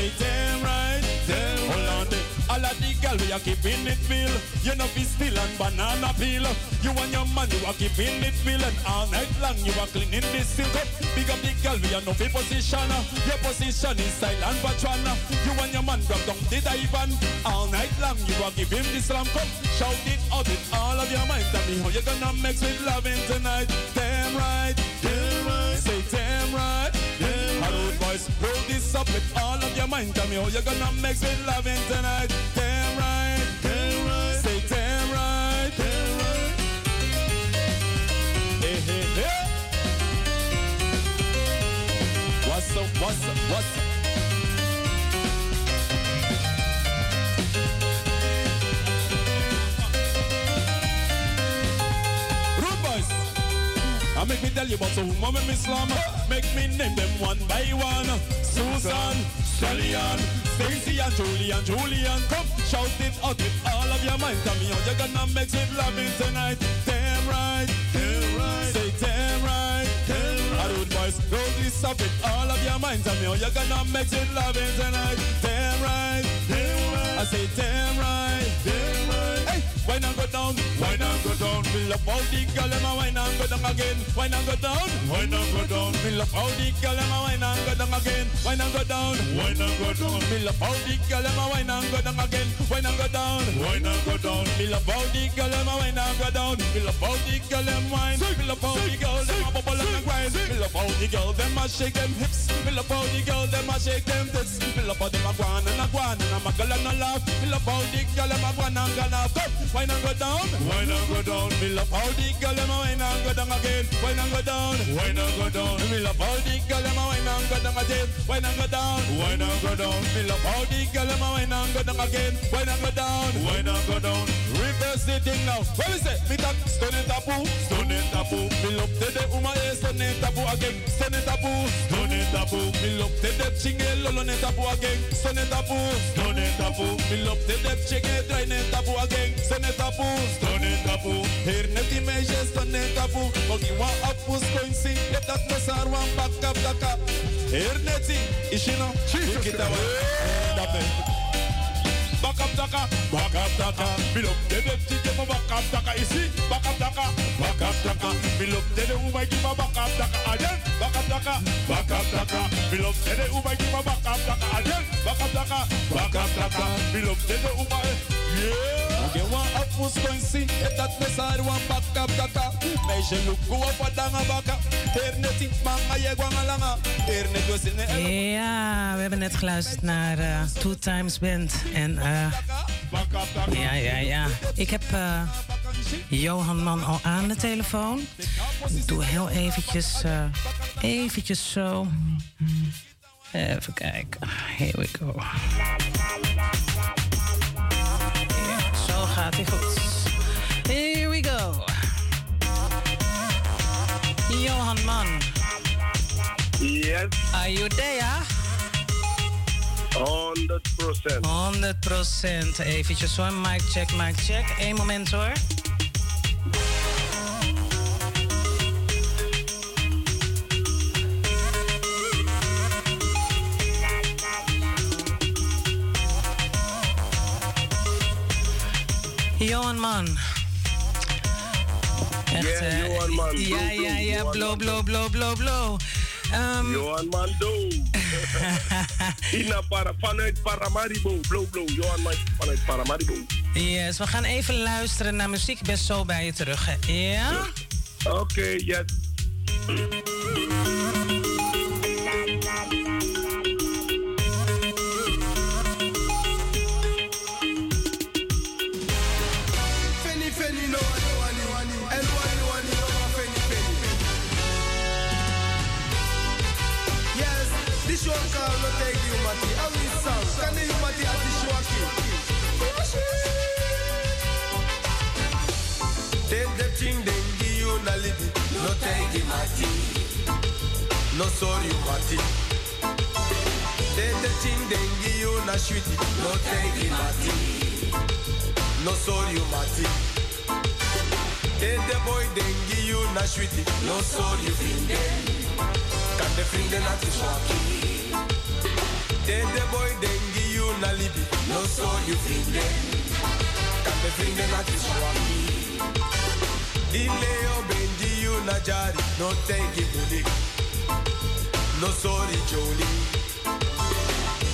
say damn right, damn right. Hold on there. All of the girl we are keeping it real. You know be still and banana peel. You and your man you are keeping it real and all night long you are cleaning this silk up. Big up the girl we are no fit position. Your position is silent patrona. You and your man drop down the divan. All night long you are giving this lamp cup. Shout it out with all of your mind. Tell me how you gonna mix with loving tonight. Damn right, damn right. Say damn right, damn right. Rude boys, roll this up with all of your mind. Tell me how you gonna mix with loving tonight. Damn right, damn right. Say damn right, damn right. Hey, hey, hey. What's up, what's up, what's up? I make me tell you about some woman Miss Lama. Make me name them one by one. Susan, Stallion, Stacy and Julian, Julian. Come shout it out with all of your mind. Tell me how you're gonna make it loving tonight. Damn right, damn right. Say damn right, damn right. Rude boys, roll this up with all of your mind. Tell me how you're gonna make it loving tonight. Damn right, damn right. I say damn right, damn right. Why not go down? Why not go down? Me love how the girl them a why not go down again? Why not go down? Why not go down? Me love how the girl them a why not go down again? Why not go down? Why not go down? Me love how the girl them a why not go down again? Why not go down? Why not go down? Me love how the girl them a not go down? Me love how the girl them wine. Me love how the girl them a bubble and a grind. Me love how the girl them a shake them hips. Me love how the girl them a shake them tits. Me love how them a go on and a go on and a muggle and a laugh. Me love how the girl them a go on and go laugh. Come, why not go down? Why not go down? Me love how the girl them why not go down again? Why not go down? Why not go down? Me love how the girl them a why not go down again? Why not go down? Why not go down? Me love how the girl them a why not go down again? Why not go down? Why not go down? Reverse the thing now. What we say? Me talk stone it taboo, stone taboo. Me love the uma eh stone it taboo again, stone taboo, stone taboo. mi love te depth chinge, lolo ne taboo again. So ne taboo, so ne taboo. mi love te depth chinge, dry ne taboo again. So ne taboo, so ne taboo. Here ne image, so ne taboo. mogi wa apus coin sing, get that no sar one back up the cap. Here ne ting, ishino, take it away. Back up daka, back up daka. Me love the the chicken for back up daka. You see, back up daka, back up daka. Me love the the woman give a back up daka again. Back up daka, back up daka. Me love the the woman give a back up daka again. Back up daka, back up daka. Me love the woman. Yeah. Okay, one up was going see if that me side one back up daka. Meisje look go up a danga baka. Hier net iets manga je gwanga langa. Hier net was in de Ja, we hebben net geluisterd naar eh, Two Times Band. En eh, ja, ja, ja. Ik heb eh, Johan Man al aan de telefoon. Ik doe heel eventjes, eh, eventjes zo. Even kijken. Here we go. Gaat hij goed. Here we go. Johan Man. Yes. Are you there? 100%. 100 procent. Eventjes hoor. Mic check, mic check. Eén moment hoor. Johan Man. Echt, Yeah, eh, Johan Man. Ja, Blow, ja, ja. Blow, blow, blow, blow, blow. Ehm, Johan Mando. Ina para, vanuit Paramaribo. Blow, blow. Johan Man vanuit Paramaribo. Yes, we gaan even luisteren naar muziek. Ik ben zo bij je terug. hè. Ja? Oké, yes. No sorry, mati. Thing, then give you na sweetie. No the mati. No sorry, mati. Take the boy, then give you na sweetie. No sorry, vrienden. Kan de vrienden naar de zwakkie. Take the boy, then give you na libi. No sorry, vrienden. Kan de vrienden naar de zwakkie. Die Leo ben die you na jari. No it bully. No sorry, Jolie.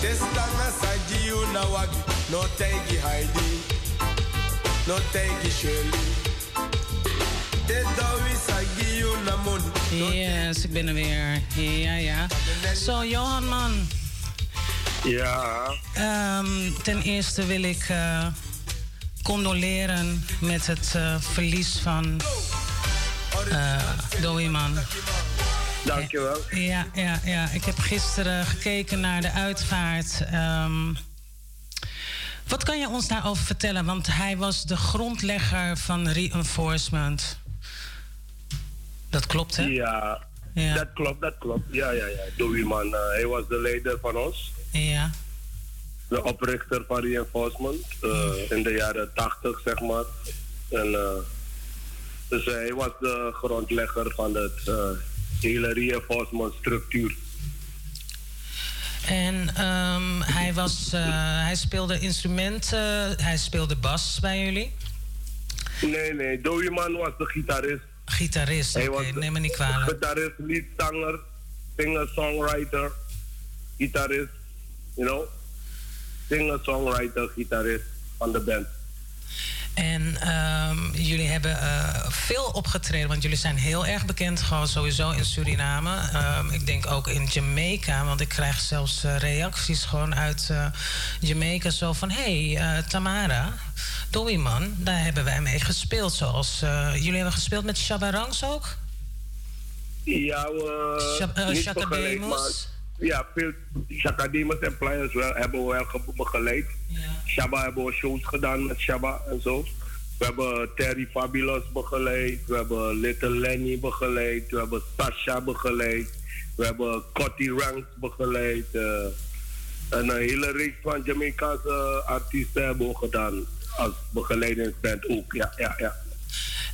Testanga saji you na wagi. No take it Heidi. No take it Shirley. Yes, ik ben er weer. Ja, ja. Zo, Johan man. Ja. Ehm, ten eerste wil ik eh, condoleren met het eh, verlies van uh, Doiman. Dankjewel. Ja, ja, ja. Ik heb gisteren gekeken naar de uitvaart. Ehm, wat kan je ons daarover vertellen? Want hij was de grondlegger van reinforcement. Dat klopt, hè? Ja, dat klopt, dat klopt. Ja, ja, ja. Doei man, eh, hij was de leider van ons. Ja. De oprichter van Reinforcement eh, in de jaren 80, zeg maar. En, eh, dus hij was de grondlegger van het hele Reinforcement structuur. En ehm, hij, was, eh, hij speelde instrumenten, hij speelde bas bij jullie. Nee, nee, Doei man was de gitarist. Gitarist, oké, de neem me niet kwalijk. Gitarist, leadzanger, singer, songwriter, gitarist, you know. Singer, songwriter, gitarist van de band. En ehm, jullie hebben eh, veel opgetreden, want jullie zijn heel erg bekend gewoon sowieso in Suriname. Ehm, ik denk ook in Jamaica, want ik krijg zelfs eh, reacties gewoon uit eh, Jamaica zo van... hé, hey, Tamara, Doei man, daar hebben wij mee gespeeld. Zoals jullie hebben gespeeld met Shabba Ranks ook? Ja, we... Ja, veel Shaka Demus en Players wel, hebben we wel ge- begeleid. Shabba hebben we shows gedaan met Shabba en zo. We hebben Terry Fabulous begeleid. We hebben Little Lenny begeleid. We hebben Sasha begeleid. We hebben Cotty Ranks begeleid. eh, en een hele reeks van Jamaicaanse artiesten hebben we gedaan. Als begeleidingsband ook, ja, ja, ja.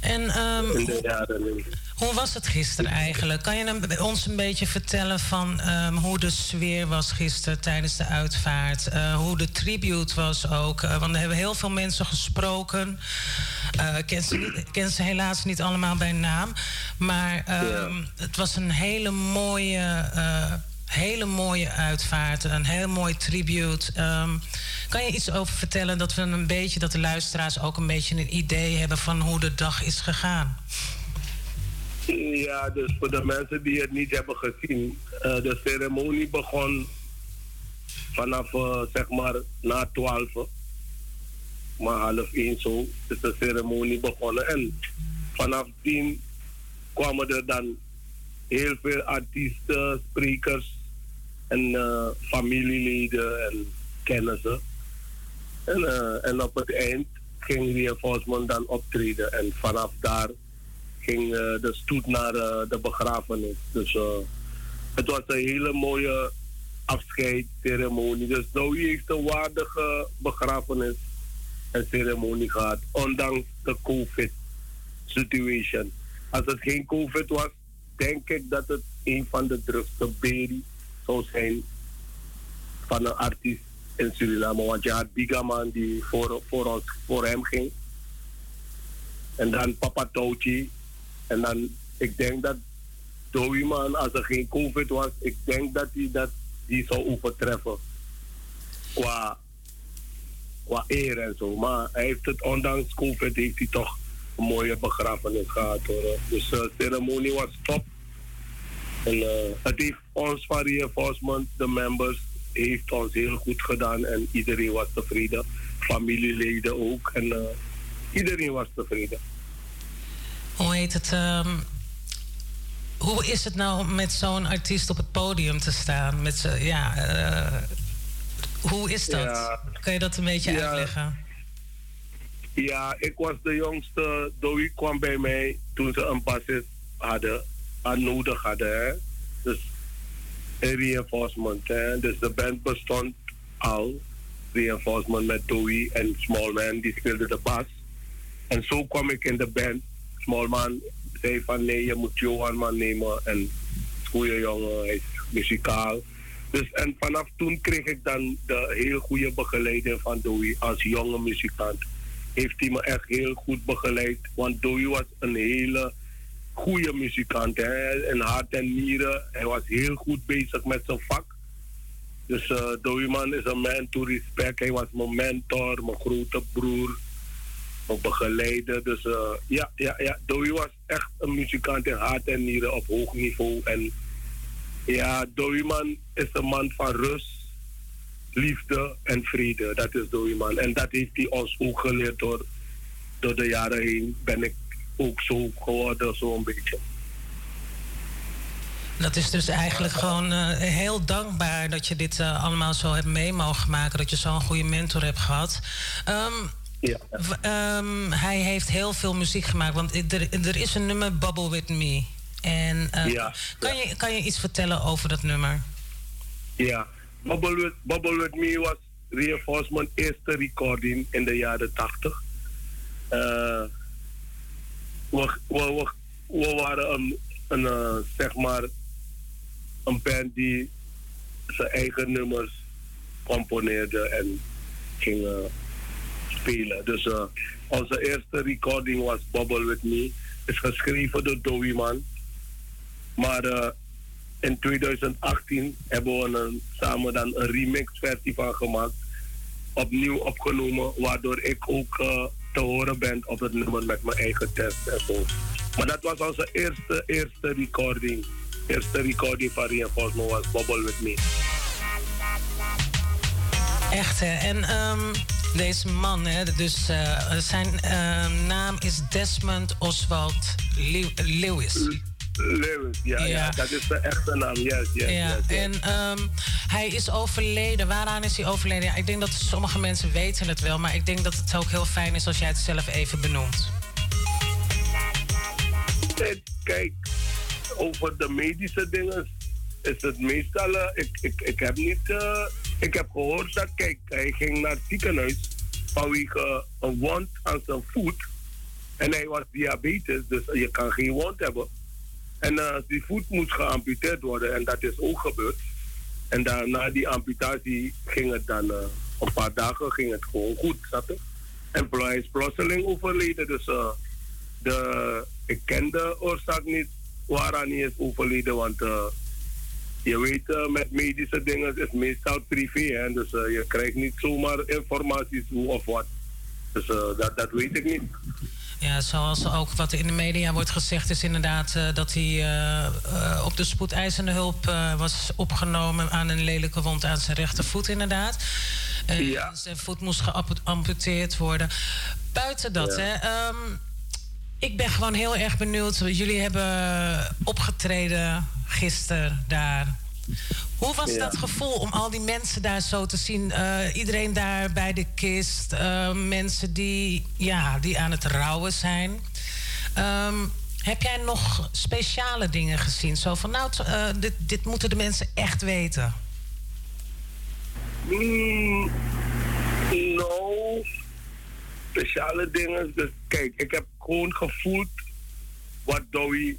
En ehm, In de jaren. Hoe was het gisteren eigenlijk? Kan je ons een beetje vertellen van ehm, hoe de sfeer was gisteren tijdens de uitvaart? Eh, hoe de tribute was ook? Eh, want er hebben heel veel mensen gesproken. Ik ken, ze niet, ik ken ze helaas niet allemaal bij naam. Maar ehm, het was een hele mooie, hele mooie uitvaart. Een heel mooi tribute. Ehm, kan je iets over vertellen dat we een beetje, dat de luisteraars ook een beetje een idee hebben van hoe de dag is gegaan? Ja, dus voor de mensen die het niet hebben gezien, eh, de ceremonie begon vanaf eh, zeg maar na 12, maar half één zo is de ceremonie begonnen. En vanaf tien kwamen er dan heel veel artiesten, sprekers en eh, familieleden en kennissen. En, en op het eind ging Reinforcement dan optreden. En vanaf daar ging eh, de stoet naar eh, de begrafenis. Dus eh, het was een hele mooie afscheidsceremonie. Dus Dowie heeft een waardige begrafenis en ceremonie gehad, ondanks de COVID-situation. Als het geen COVID was, denk ik dat het een van de drukste beri zou zijn van een artiest in Suriname. Want je had Bigaman die voor, voor, ons, voor hem ging. En dan Papa Touchy. En dan, ik denk dat Dowie man, als er geen COVID was, ik denk dat hij dat die zou overtreffen. Qua, qua eer en zo. Maar hij heeft het, ondanks COVID, heeft hij toch een mooie begrafenis gehad hoor. Dus de ceremonie was top. En eh, het heeft ons van reinforcement, de members, heeft ons heel goed gedaan en iedereen was tevreden. Familieleden ook. En eh, iedereen was tevreden. Hoe heet het? ehm, hoe is het nou met zo'n artiest op het podium te staan? Met z'n- ja, eh, hoe is dat? Ja. Kan je dat een beetje Ja. uitleggen? Ja, ik was de jongste. Dowie kwam bij mij toen ze een bassist hadden, aan nodig hadden. Hè? Dus reinforcement. Hè? Dus de band bestond al. Reinforcement met Dowie en Smallman, die speelde de bas. En zo kwam ik in de band. Smallman zei van nee, je moet Johan man nemen. En goede jongen, hij is muzikaal. Dus en vanaf toen kreeg ik dan de heel goede begeleiding van Dowie als jonge muzikant. Heeft hij me echt heel goed begeleid. Want Dowie was een hele goede muzikant. Hè? In hart en nieren. Hij was heel goed bezig met zijn vak. Dus eh Dowie man is een man to respect. Hij was mijn mentor, mijn grote broer, mijn begeleider. Dus eh, ja, ja, ja, was echt een muzikant in hart en nieren op hoog niveau. En ja, Dowie man is een man van rust, liefde en vrede. Dat is Dowie man. En dat heeft hij ons ook geleerd door, door de jaren heen. Ben ik ook zo geworden, zo'n beetje. Dat is dus eigenlijk gewoon eh, heel dankbaar dat je dit eh, allemaal zo hebt mee mogen maken. Dat je zo'n goede mentor hebt gehad. Ehm, w- ehm, hij heeft heel veel muziek gemaakt. Want er, er is een nummer, Bubble With Me. En eh, Ja, kan, Je, kan je iets vertellen over dat nummer? Ja, Bubble With, Bubble With Me was Reinforcement eerste recording in de jaren 80. Eh, we, we, we, we waren een, een eh, zeg maar, een band die zijn eigen nummers componeerde en ging spelen. Dus eh, onze eerste recording was Bubble With Me. Is geschreven door Dowie Man. Maar eh, in 2018 hebben we samen dan een remix versie van gemaakt. Opnieuw opgenomen, waardoor ik ook eh, te horen ben op het nummer met mijn eigen test en zo. Maar dat was onze eerste, eerste recording. Eerste recording van Reinforcement was Bubble With Me. Echt, hè? En ehm, deze man, hè, dus eh, zijn ehm, naam is Desmond Oswald Lew- Lewis. Lewis, ja, ja. Ja. dat is de echte naam, yes, yes, ja, yes, en ehm, hij is overleden. Waaraan is hij overleden? Ja, ik denk dat sommige mensen weten het wel, maar ik denk dat het ook heel fijn is als jij het zelf even benoemt. Kijk, over de medische dingen is het meestal. eh, ik, ik, ik heb niet. eh, ik heb gehoord dat, kijk, hij ging naar het ziekenhuis vanwege een wond aan zijn voet. En hij was diabetes, dus je kan geen wond hebben. En eh, die voet moest geamputeerd worden en dat is ook gebeurd. En dan, na die amputatie ging het dan, eh, een paar dagen ging het gewoon goed, je? En hij is plotseling overleden, dus eh, de, ik ken de oorzaak niet waaraan hij is overleden, want je weet, eh, met medische dingen is meestal privé, hè, dus eh, je krijgt niet zomaar informaties hoe of wat. Dus eh, dat, dat weet ik niet. Ja, zoals ook wat in de media wordt gezegd, is inderdaad dat hij op de spoedeisende hulp was opgenomen aan een lelijke wond aan zijn rechtervoet, inderdaad. En Zijn voet moest geamputeerd worden. Buiten dat, Ja. hè. ehm, ik ben gewoon heel erg benieuwd. Jullie hebben opgetreden gisteren daar. Hoe was Ja. dat gevoel om al die mensen daar zo te zien? Eh, iedereen daar bij de kist. eh, mensen die, ja, die aan het rouwen zijn. Ehm, heb jij nog speciale dingen gezien? Zo van, nou, eh, dit, dit moeten de mensen echt weten. Mm, speciale dingen. Dus kijk, ik heb gewoon gevoeld wat Dowie,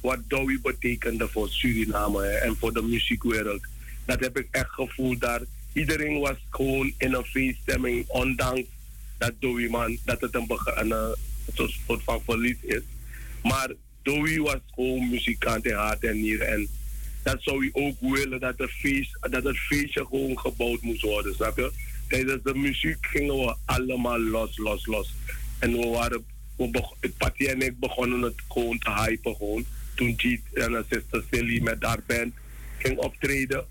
wat Dowie betekende voor Suriname en voor de muziekwereld. Dat heb ik echt gevoeld daar. Iedereen was gewoon in een feeststemming, ondanks dat Dowie man, dat het een, bege- een, eh, soort van verlies is. Maar Dowie was gewoon muzikant in hart en nieren. En dat zou hij ook willen, dat, feest, dat het feestje gewoon gebouwd moest worden, snap je? Tijdens de muziek gingen we allemaal los, los, los. En we waren, we Patty en ik begonnen het gewoon te hypen gewoon. Toen Jeet en haar sister Silly met haar band ging optreden,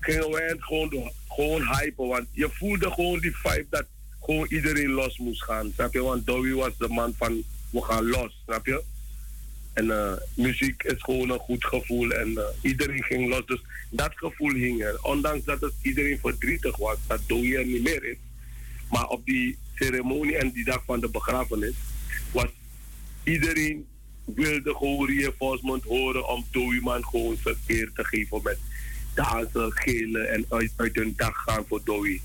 gingen wij het gewoon. Gewoon hypen, want je voelde gewoon die vibe dat gewoon iedereen los moest gaan, snap je? Want Dowie was de man van, we gaan los, snap je? En eh, muziek is gewoon een goed gevoel en eh, iedereen ging los. Dus dat gevoel hing er. Ondanks dat het iedereen verdrietig was, dat Dowie er niet meer is. Maar op die ceremonie en die dag van de begrafenis was iedereen wilde gewoon reinforcement horen om Dowie man gewoon zijn eer te geven met dansen, gillen en uit, uit hun dag gaan voor Dowie.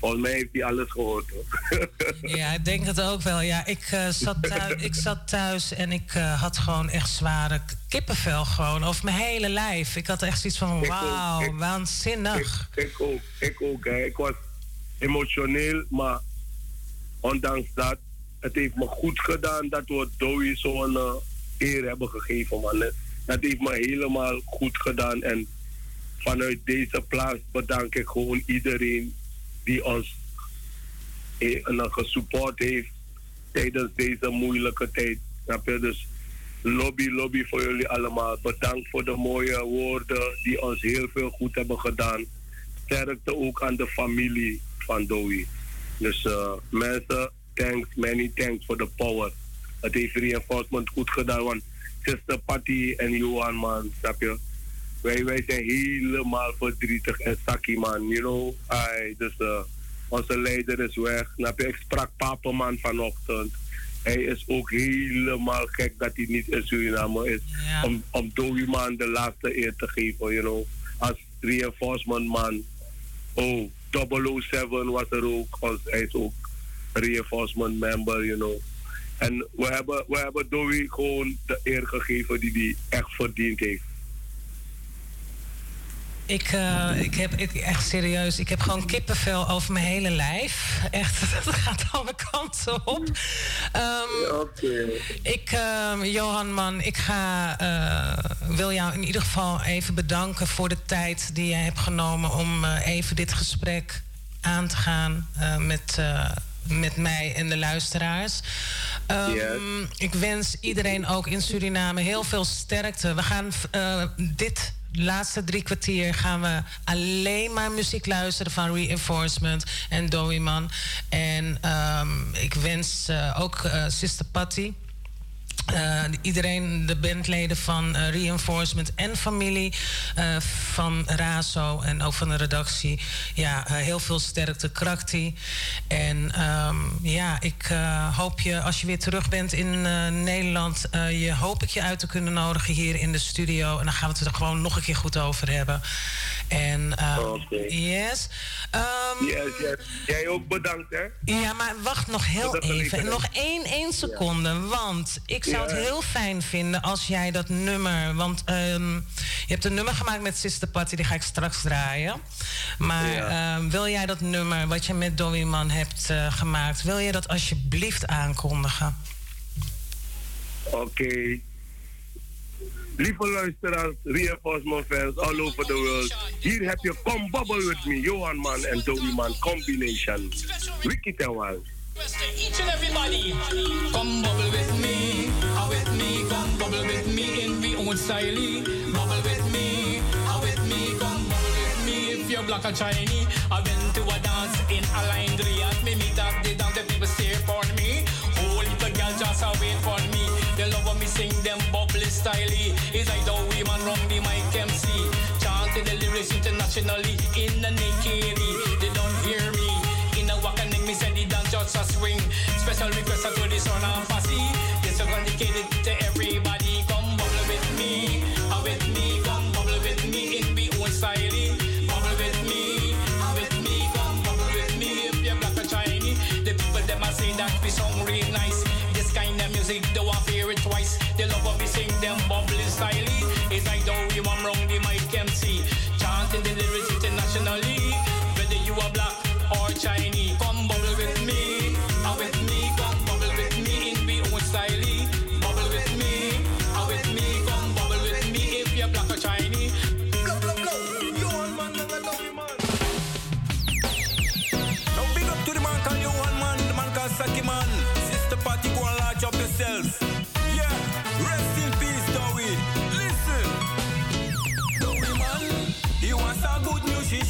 Volgens mij heeft hij alles gehoord hoor. Ja, ik denk het ook wel. Ja, ik, eh, zat, thuis, ik zat thuis en ik eh, had gewoon echt zware kippenvel gewoon over mijn hele lijf. Ik had echt zoiets van, wauw, waanzinnig. Ik, ik ook, ik ook. Hè. Ik was emotioneel, maar ondanks dat, het heeft me goed gedaan dat we Dowie zo'n eh, eer hebben gegeven, man. Dat heeft me helemaal goed gedaan. En vanuit deze plaats bedank ik gewoon iedereen die ons eh, gesupport heeft tijdens deze moeilijke tijd. Snap? Dus lobby, lobby voor jullie allemaal. Bedankt voor de mooie woorden die ons heel veel goed hebben gedaan. Sterkte ook aan de familie van Dowie. Dus eh, mensen, thanks, many thanks voor de power. Het heeft reinforcement goed gedaan, want Sister Patty en Johan, man, snap je? Wij, wij zijn helemaal verdrietig en sakkie, man. You know, dus eh, onze leider is weg. Snap je? Ik sprak Papaman vanochtend. Hij is ook helemaal gek dat hij niet in Suriname is. Om, om Dowie man de laatste eer te geven, you know. Als reinforcement man. Oh, 007 was er ook. Ons, hij is ook reinforcement member, you know. En we hebben, we hebben Dowie gewoon de eer gegeven die hij echt verdiend heeft. Ik, eh, ik heb ik, echt serieus, ik heb gewoon kippenvel over mijn hele lijf. Echt, dat gaat alle kanten op. Ehm, Ik, ehm, Johan man, ik ga, eh, wil jou in ieder geval even bedanken voor de tijd die jij hebt genomen om eh, even dit gesprek aan te gaan met, met mij en de luisteraars. Ehm, Ik wens iedereen ook in Suriname heel veel sterkte. We gaan dit laatste drie kwartier gaan we alleen maar muziek luisteren van Reinforcement en Dowie Man. En ehm, ik wens eh, ook eh, Sister Patty. Eh, iedereen, de bandleden van eh, Reinforcement en familie eh, van Razo en ook van de redactie. Ja, heel veel sterkte, krakti. En ehm, ja, ik hoop je, als je weer terug bent in Nederland, je hoop ik je uit te kunnen nodigen hier in de studio. En dan gaan we het er gewoon nog een keer goed over hebben. En ehm, yes. Ehm, Yes, yes. Jij ook bedankt, hè? ja, maar wacht nog heel even. Nog één, één seconde. Want ik zou het Ja. heel fijn vinden als jij dat nummer. Want ehm, je hebt een nummer gemaakt met Sister Patty, die ga ik straks draaien. Maar ehm, wil jij dat nummer wat je met Dowie Man hebt eh, gemaakt, wil je dat alsjeblieft aankondigen? Oké. Lieve luisteraars, reinforcement fans all over the world. Hier heb je Come Bubble With Me, Johan Man en Dowie Man combination. Ricky Tewal. Each and everybody, come bubble with me, me, come bubble with me in we own style. Bubble with me, ah with me, come bubble with me if you're black or Chinese. I went to a dance in a line Riyadh, me meet up the dance, the people stare for me. Whole little girl just wait for me. They love me sing them bubbly style. It's like the women wrong the mic MC, chanting the lyrics internationally get that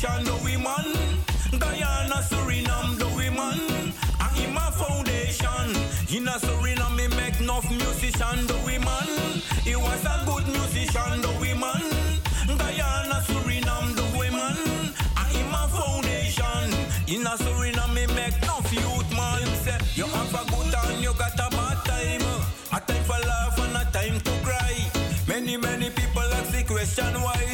musician, Dowie man. Guyana, Suriname, Dowie man. And him a foundation. In a Suriname, he make enough musician, Dowie man. He was a good musician, Dowie man. Guyana, Suriname, Dowie man. And him a foundation. In a Suriname, he make enough youth man. You have a good and you got a bad time. A time for laugh and a time to cry. Many, many people ask the question why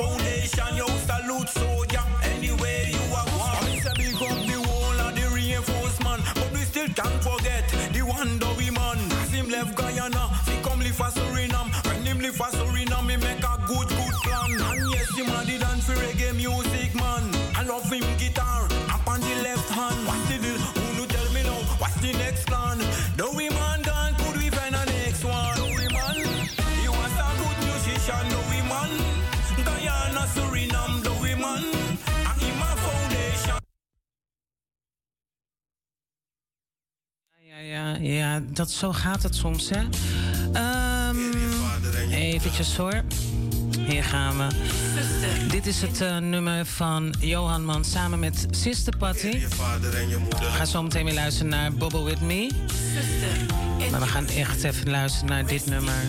phone Ja, ja, ja, dat, zo gaat het soms, hè. Ehm eventjes hoor. Hier gaan we. Dit is het eh, nummer van Johan Man samen met Sister Patty. We gaan zo meteen weer luisteren naar Bubble With Me. Maar we gaan echt even luisteren naar dit nummer.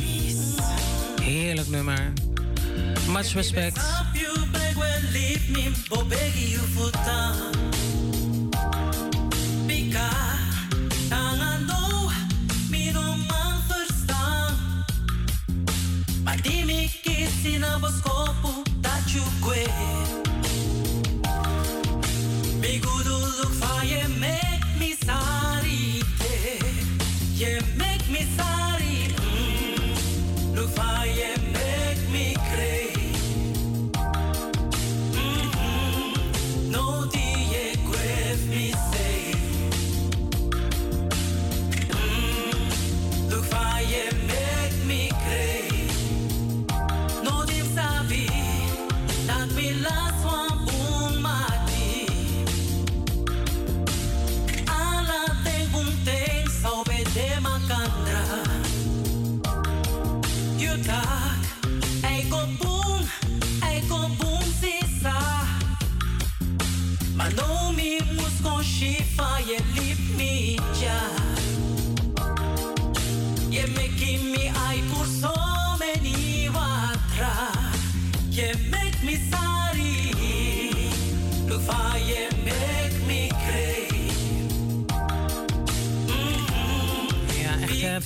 Heerlijk nummer. Much respect. you good look for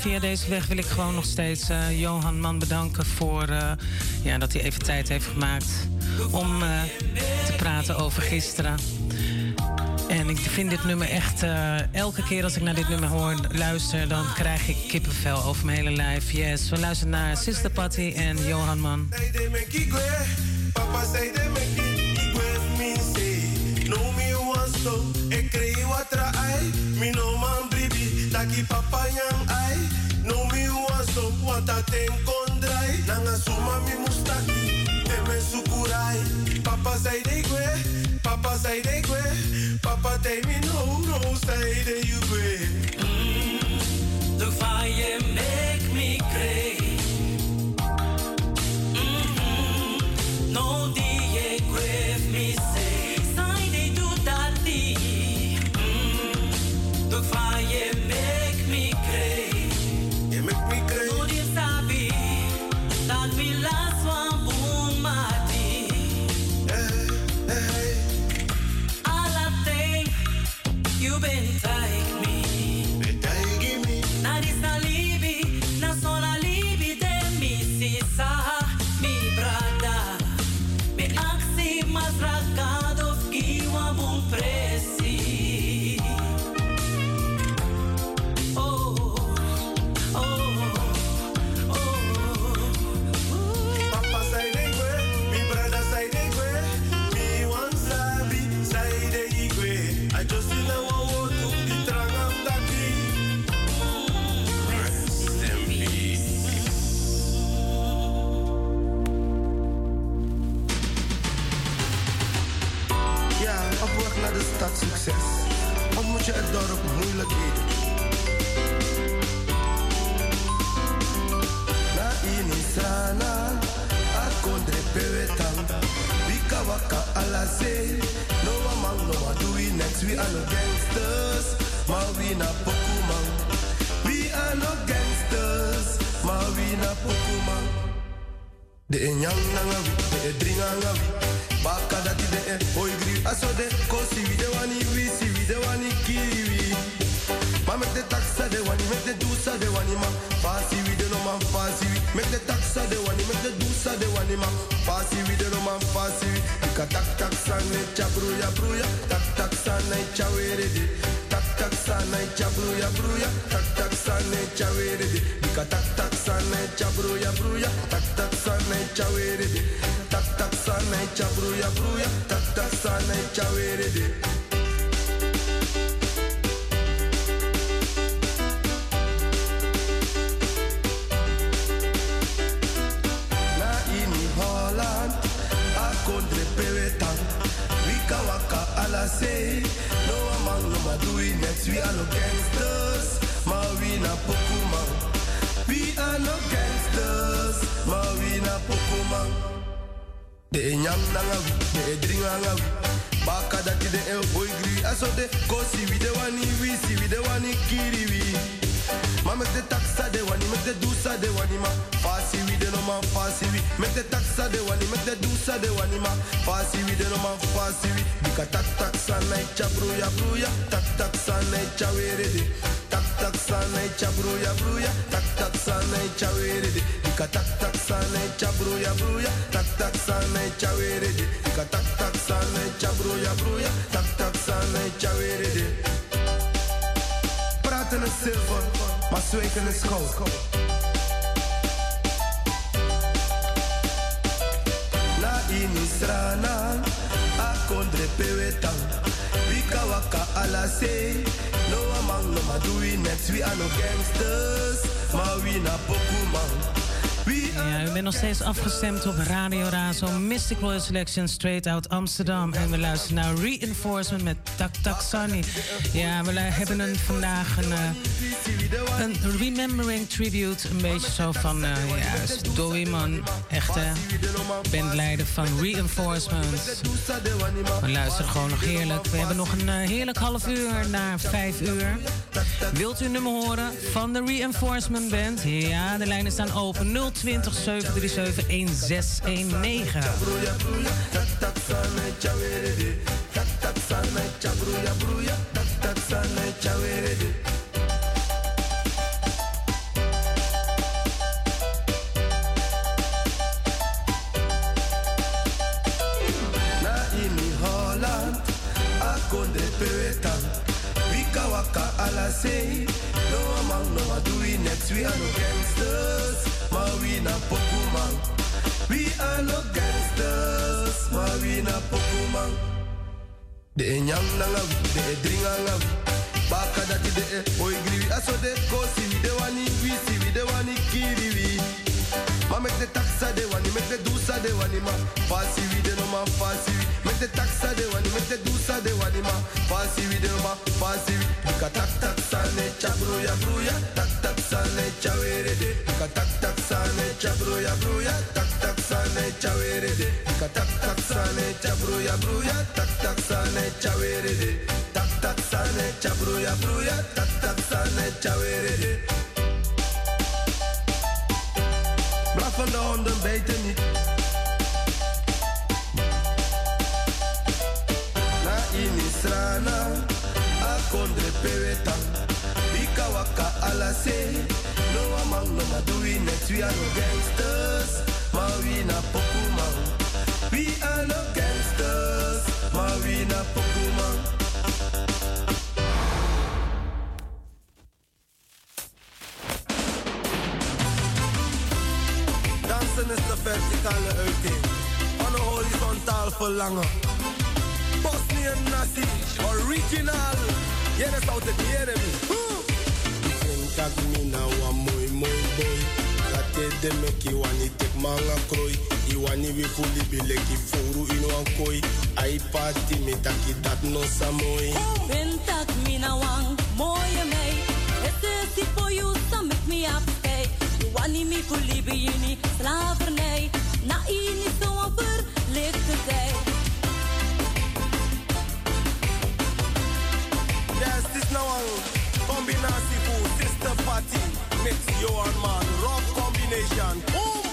via deze weg wil ik gewoon nog steeds eh, Johan Man bedanken voor eh, ja, dat hij even tijd heeft gemaakt om eh, te praten over gisteren. En ik vind dit nummer echt, eh, elke keer als ik naar dit nummer hoor, luister, dan krijg ik kippenvel over mijn hele lijf. Yes, we luisteren naar Sister Patty en Johan Man. Papa say want so. Want a ten kondrai. Nanga suma mi mustaki. Te me sukurai. Papa say they great. Papa say they great. Papa tell me no, no say they you for ye make sa na icha were de Tak tak sa na icha bruya. Tak tak sa na icha were de Bika tak tak sa na icha bruya. Tak tak sa na icha were de Bika tak tak sa na icha bruya. Tak tak sa na icha were de Praten is zilver, maar zweken is goud. Among no ma do we next. We are no gangsters, maar we na pokuman. Ja, u bent nog steeds afgestemd op Radio Razo, Mystic Royal Selection, straight out Amsterdam. En we luisteren naar Reinforcement met Tak Tak Sunny. Ja, we hebben een, vandaag een, eh, een remembering tribute. Een beetje zo van, eh ja, echte bandleider van Reinforcement. We luisteren gewoon nog heerlijk. We hebben nog een eh, heerlijk half uur naar vijf uur. Wilt u een nummer horen van de Reinforcement Band? Ja, de lijnen staan open. 020 737 1619. Na say, no among no do we next. We are no gangsters, ma we na pokuman. We are no gangsters, ma we na pokuman. De enyam nanga de dringa nga wi. Baka dati de e oi oh, griwi aso de kosi wi de wani wi si wi de wani kiri wi. Ma mek de taxa de wani, mek de dusa de wani ma. No ma fasi. Mek de taxa de wani, mek de dusa de wani ma. Fasi wi de ma fasi wi. Dika tak sa ne cha bruya bruya. Tak tak sa ne cha were de. Dika tak sa ne cha bruya bruya. Tak sa ne cha were de. Dika ne bruya bruya. Ne ne bruya bruya. Ne honden bijten niet. Kondre pewetan. Ika waka ala say, no among no ma do we next. We are no gangsters, ma we na pokuman. We are no gangsters, ma we na pokuman. Dansen is de verticale uiting van een horizontaal verlangen. Bosnian Nazi, original. Jene saute die enemy. Kak mina wa moi moi boy. Kate de meki wani tek manga kroi Iwani we fuli bileki furu ino an koi. Ai party me taki dat no samoi Ben tak mina wang moye mei Ese si po you some make me up hey. Iwani me fuli bini slavernij Na ini zo amper lichte zij Nawang, Combinasi Food, Sister Party, Mix Your Man, Rock Combination, Boom!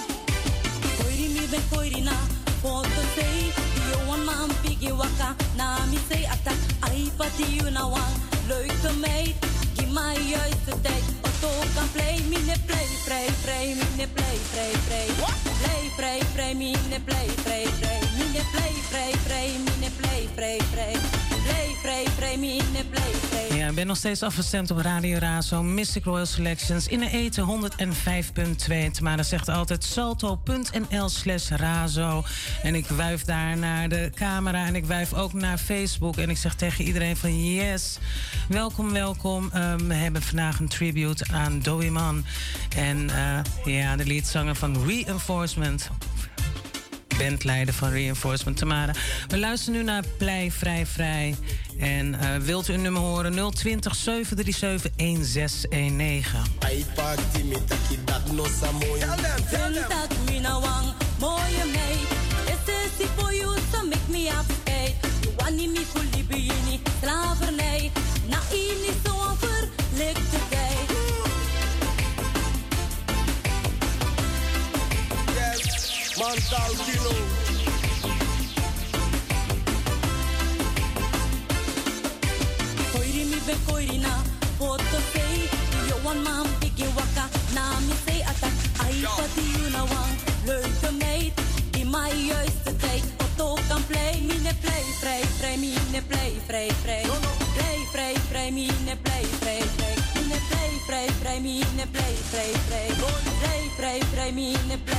Koiri mi ben koiri na, Poto say, Your Man, pigi Waka, Na mi say attack, Ai Party you Nawang, Leuke meid, Give my eyes to take, Otto can play, mi ne play, mine play Play play Mine play play Play play Ja, ik ben nog steeds afgestemd op Radio Razo, Mystic Royal Selections in de eten 105.2. Tamara zegt altijd salto.nl slash razo. En ik wuif daar naar de camera en ik wuif ook naar Facebook. En ik zeg tegen iedereen van yes, welkom, welkom. Ehm, we hebben vandaag een tribute aan Dowie Man. En eh, ja, de liedzanger van Reinforcement bandleider van Reinforcement Tamara. We luisteren nu naar Plei Vrij Vrij. En eh, wilt u een nummer horen? 020 737 1619. Ai party me taki dat no samoy. Sentak mi na wang mooie meid Este si for you to make me happy You want me fully bini slavernij Na ini zo Yes, Mantal Kilo. Koiri mi be koiri na foto sei. Yo one man pigi waka na mi sei attack Ai pati you na wang leuke meid In my juiste tijd Otto kan play mine play vrij vrij mine play vrij vrij Play vrij vrij mine play vrij vrij Mine play vrij vrij mine play vrij vrij Play vrij vrij mine play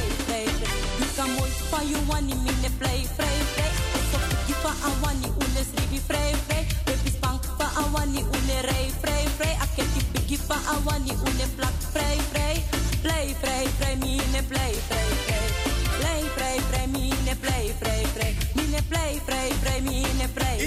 wani mine play vrij vrij Osso pigi van awani unes ribi vrij vrij Baby spang van awani une rij vrij vrij Aketi pigi van awani une plak vrij vrij Play vrij vrij mine play vrij vrij Play vrij vrij mine play vrij vrij Mine play vrij vrij mine play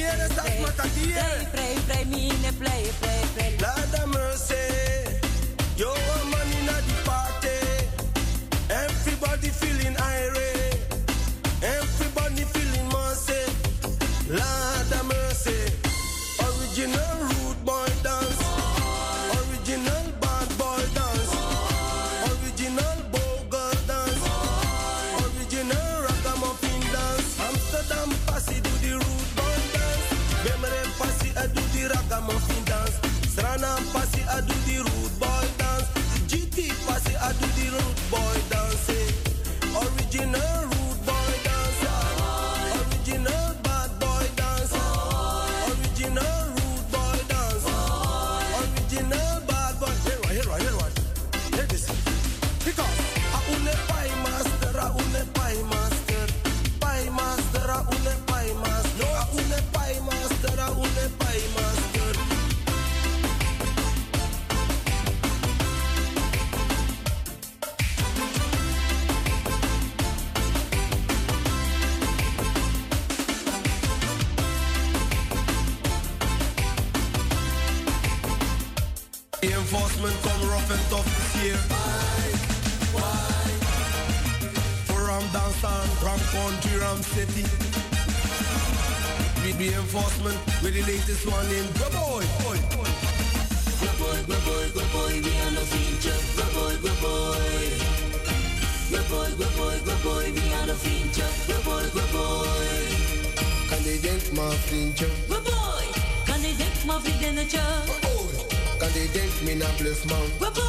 smoke.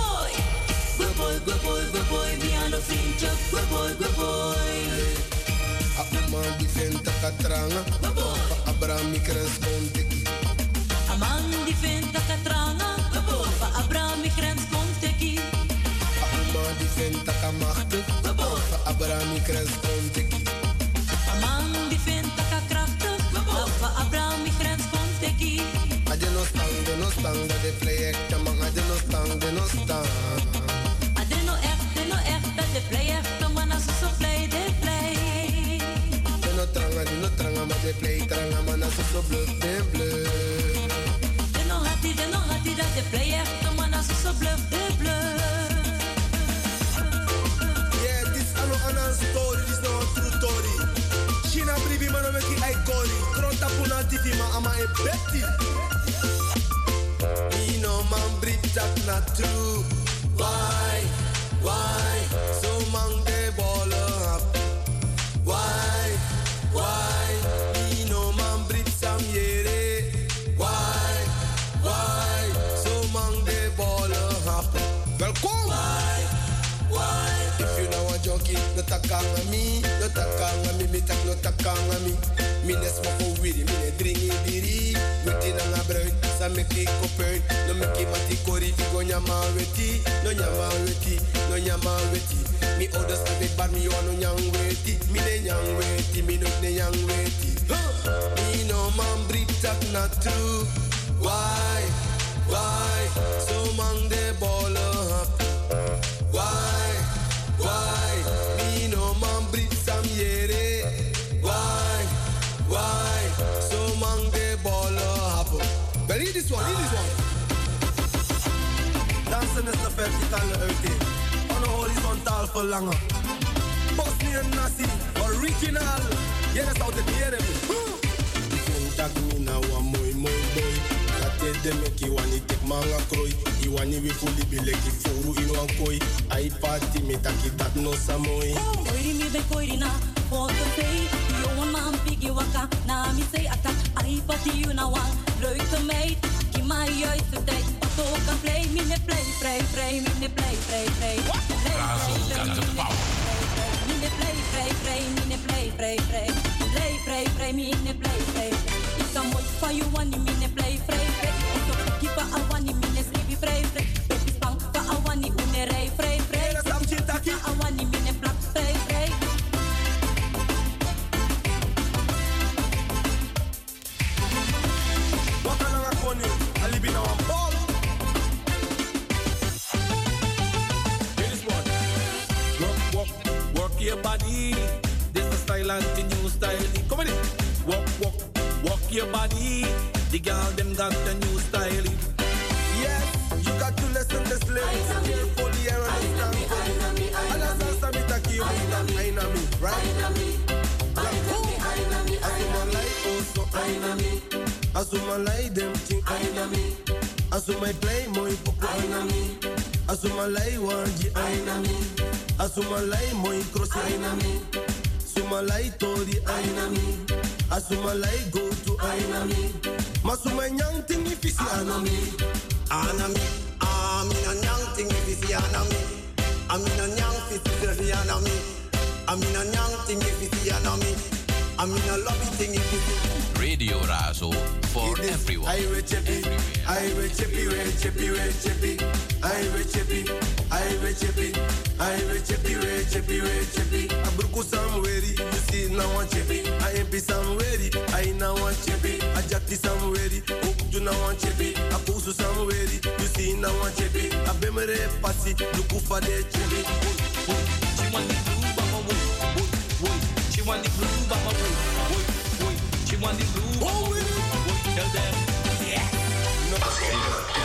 Dat not true. Why, why, so man de ballen up. Why, why, me no man brit sam yere. Why, why, so man de ballen up. Welkom. Why, why, if you know a junkie, no takanga me, no takanga me, me tak no takanga me. Me ne smoke weed, me ne dringi biri. Witi na nga sa me ki kopeun. No me ki mati kori, go nyama weti. No nyama weti, no nyama weti. Me ouders have it bad, me want no nyang weti. Me ne nyang weti, me no ne nyang weti. Me no man brit tak not true. Why, why, so man de baller up. Why, this one, hear this one. Dansen is de verticale uiting. On een horizontaal verlangen. Bosnian nasi, original. Jij is altijd hier hebben. Tak mi na wa mooi mooi boy. Tate de meki wani tek manga kroi. I wani we fully be leki furu in wan koi. Ai party me taki dat no samoi. Oh, koiri mi be koiri na foto sei Yo one man pigi waka na mi sei ata Ai pati you na wan leuke meid Ki mai juiste tijd Otto kan play mi ne play mi ne play got the power. Mi ne play play play mi ne play play play Play play play mi ne play play Ik kan mooi van you wani mi ne play play play Otto kipa awani mi ne sleepy play play Baby spang pa awani une rei play me now. Ball. Here's one. Work, work, work your body. This is style and the new style. Come on in. walk, walk work your body. The girl them got the new style. Yeah, you got to listen to this lyrics carefully and understand. I know me, I know me, I know me. I know me, I know me, I know me. Right? I. Asuma like them thing aina mi. Asuma play moy popo aina mi. Asuma like wanji aina mi. Asuma like moy cross aina mi. Asuma like tori aina mi. Asuma like go to aina mi. Masuma nyang ting ifisi anami. Anami. Amina nyang ting ifisi anami. Amina nyang fisi anami. Amina nyang ting ifisi anami. Amina lobby ting ifisi Radio Razo for it everyone. I will chippy, I will chippy, we chippy, we chippy, I will chippy, I will chippy, I will chippy, we chippy, we chippy. I broke somewhere, you see now one chippy. I am be somewhere, I now one chippy. I jacky somewhere, oh do now one chippy. I push somewhere, you see now one chippy. I be my passy, look for the chippy. She want the blue, but I want the blue everyone is rude. Oh, really? Tell them, yeah. No.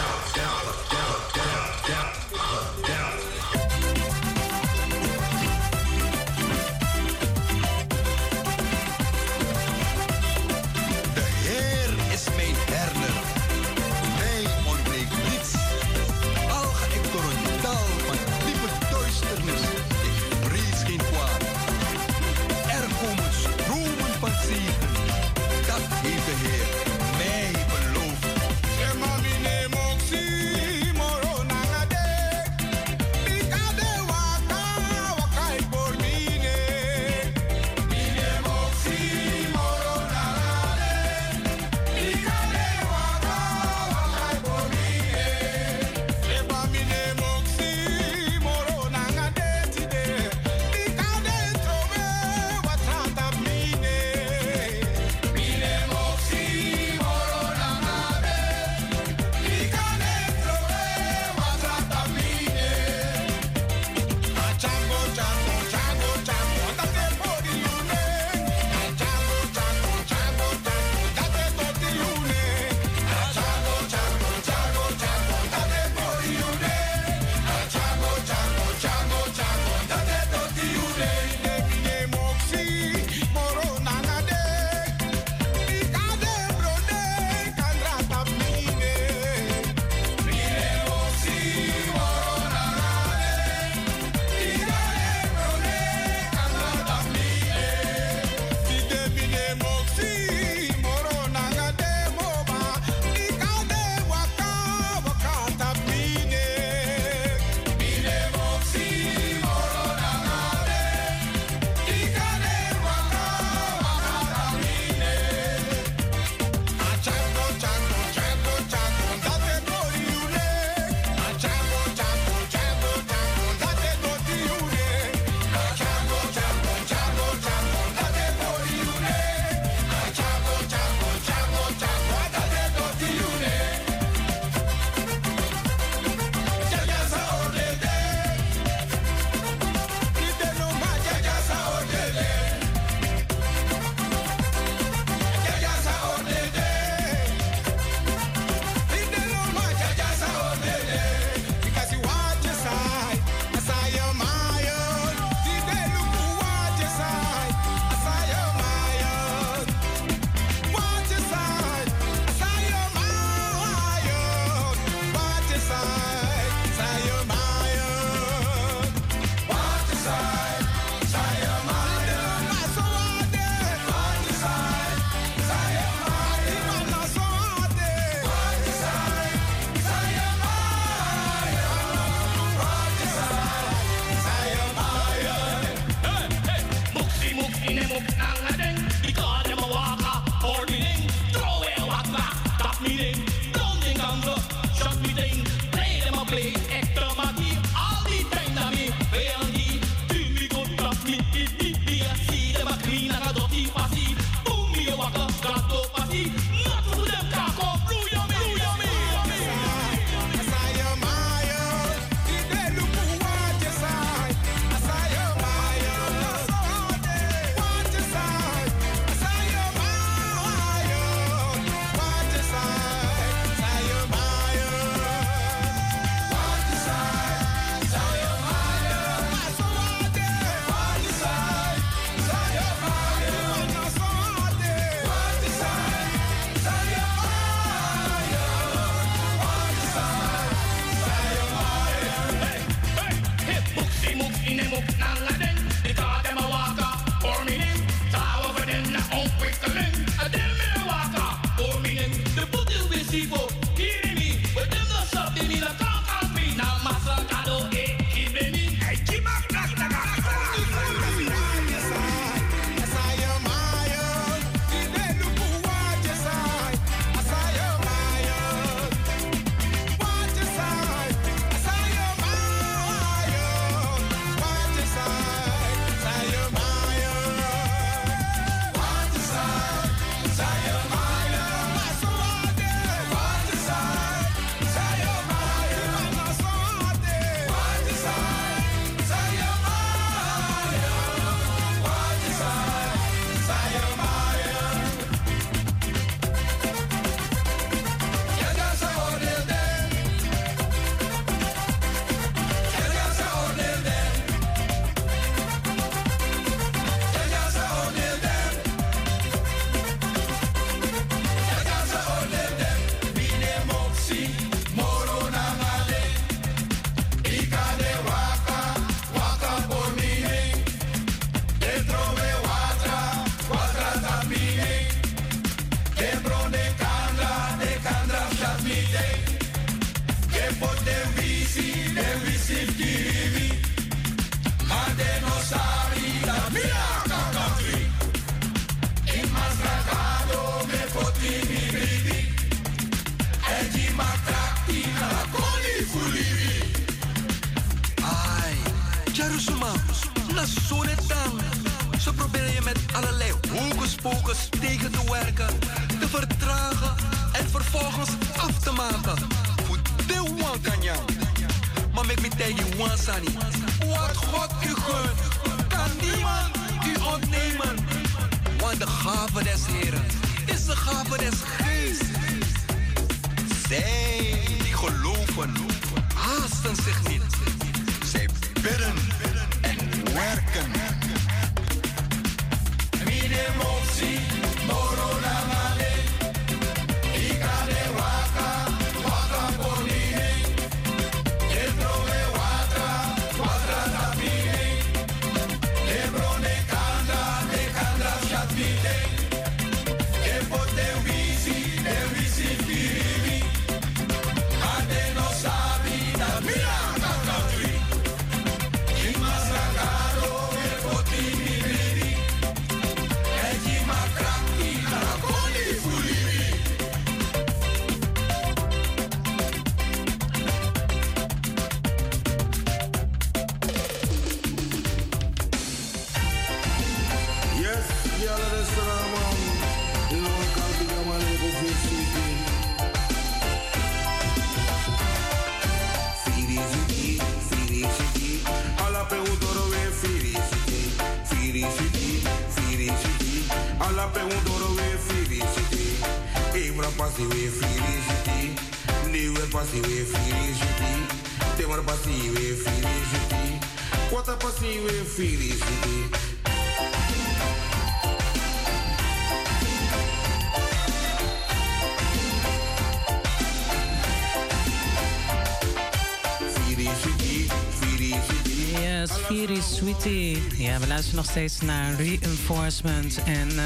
Firi Sweetie. Ja, we luisteren nog steeds naar Reinforcement en eh,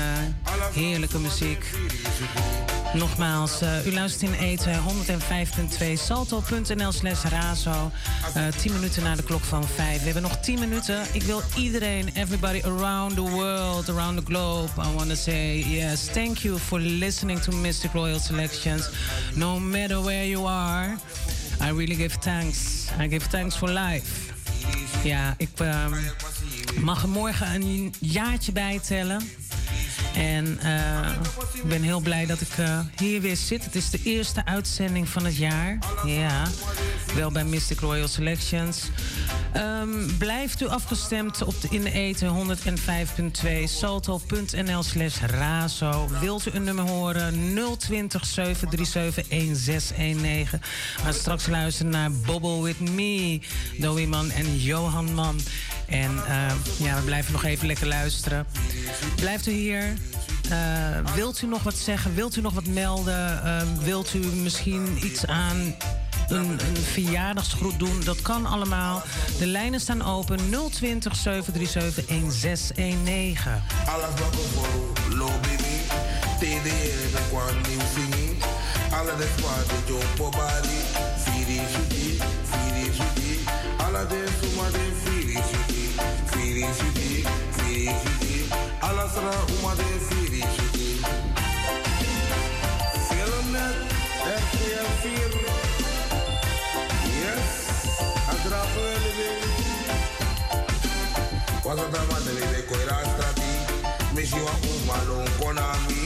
heerlijke muziek. Nogmaals, eh, u luistert in eten 105.2 salto.nl slash razo. Eh 10 minuten na de klok van 5. We hebben nog 10 minuten. Ik wil iedereen, everybody around the world, around the globe, I want to say yes, thank you for listening to Mystic Royal Selections. No matter where you are, I really give thanks. I give thanks for life. Ja, ik ehm, mag er morgen een jaartje bijtellen. En eh, ik ben heel blij dat ik eh, hier weer zit. Het is de eerste uitzending van het jaar. Ja, wel bij Mystic Royal Selections. Ehm, blijft u afgestemd op de in de eten 105.2 salto.nl slash razo. Wilt u een nummer horen? 020 737 1619. Maar straks luisteren naar Bobble With Me, Dowie Man en Johan Man. En eh, ja, we blijven nog even lekker luisteren. Blijft u hier? Eh, wilt u nog wat zeggen? Wilt u nog wat melden? Eh, wilt u misschien iets aan een, een verjaardagsgroet doen? Dat kan allemaal. De lijnen staan open 020 737 1619. Alles sarà uma de felicidade. Filmet é que é firme. Yes, atrapa ele bem. Quando tava dele de coira estrati, me jiwa um balão konami.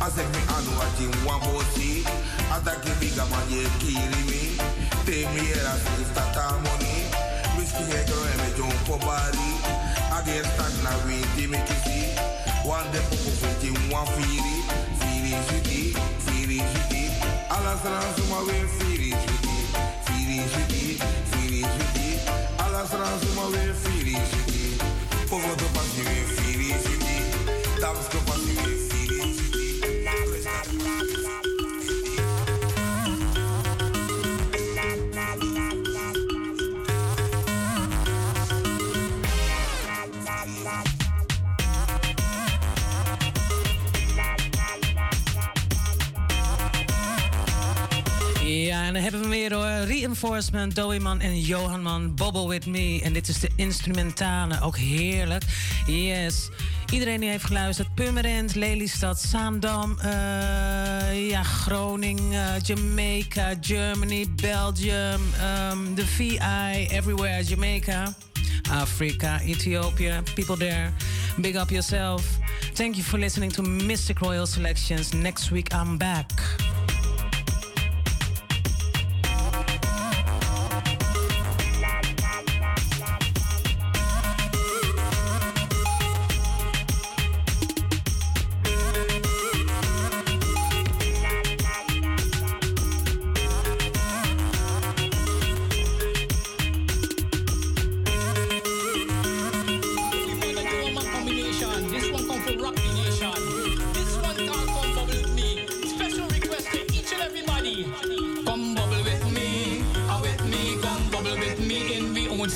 Asek mi anu ati wambosi, ataki biga manye mi. Bari again stagnating, make you see. One day popo fiti, one firi, firi fiti, firi fiti. Alla sera suma we firi fiti, firi fiti, firi fiti. Alla sera suma we firi fiti. Popo to pasi we firi feeling, Dance en dan hebben we weer hoor. Reinforcement, Doeman en Johan Man, Bobble With Me. En dit is de instrumentale, ook heerlijk. Yes. Iedereen die heeft geluisterd. Purmerend, Lelystad, Zaandam, eh, ja, Groningen, Jamaica, Germany, Belgium, um, the VI, everywhere, Jamaica. Africa, Ethiopia, people there. Big up yourself. Thank you for listening to Mystic Royal Selections. Next week I'm back.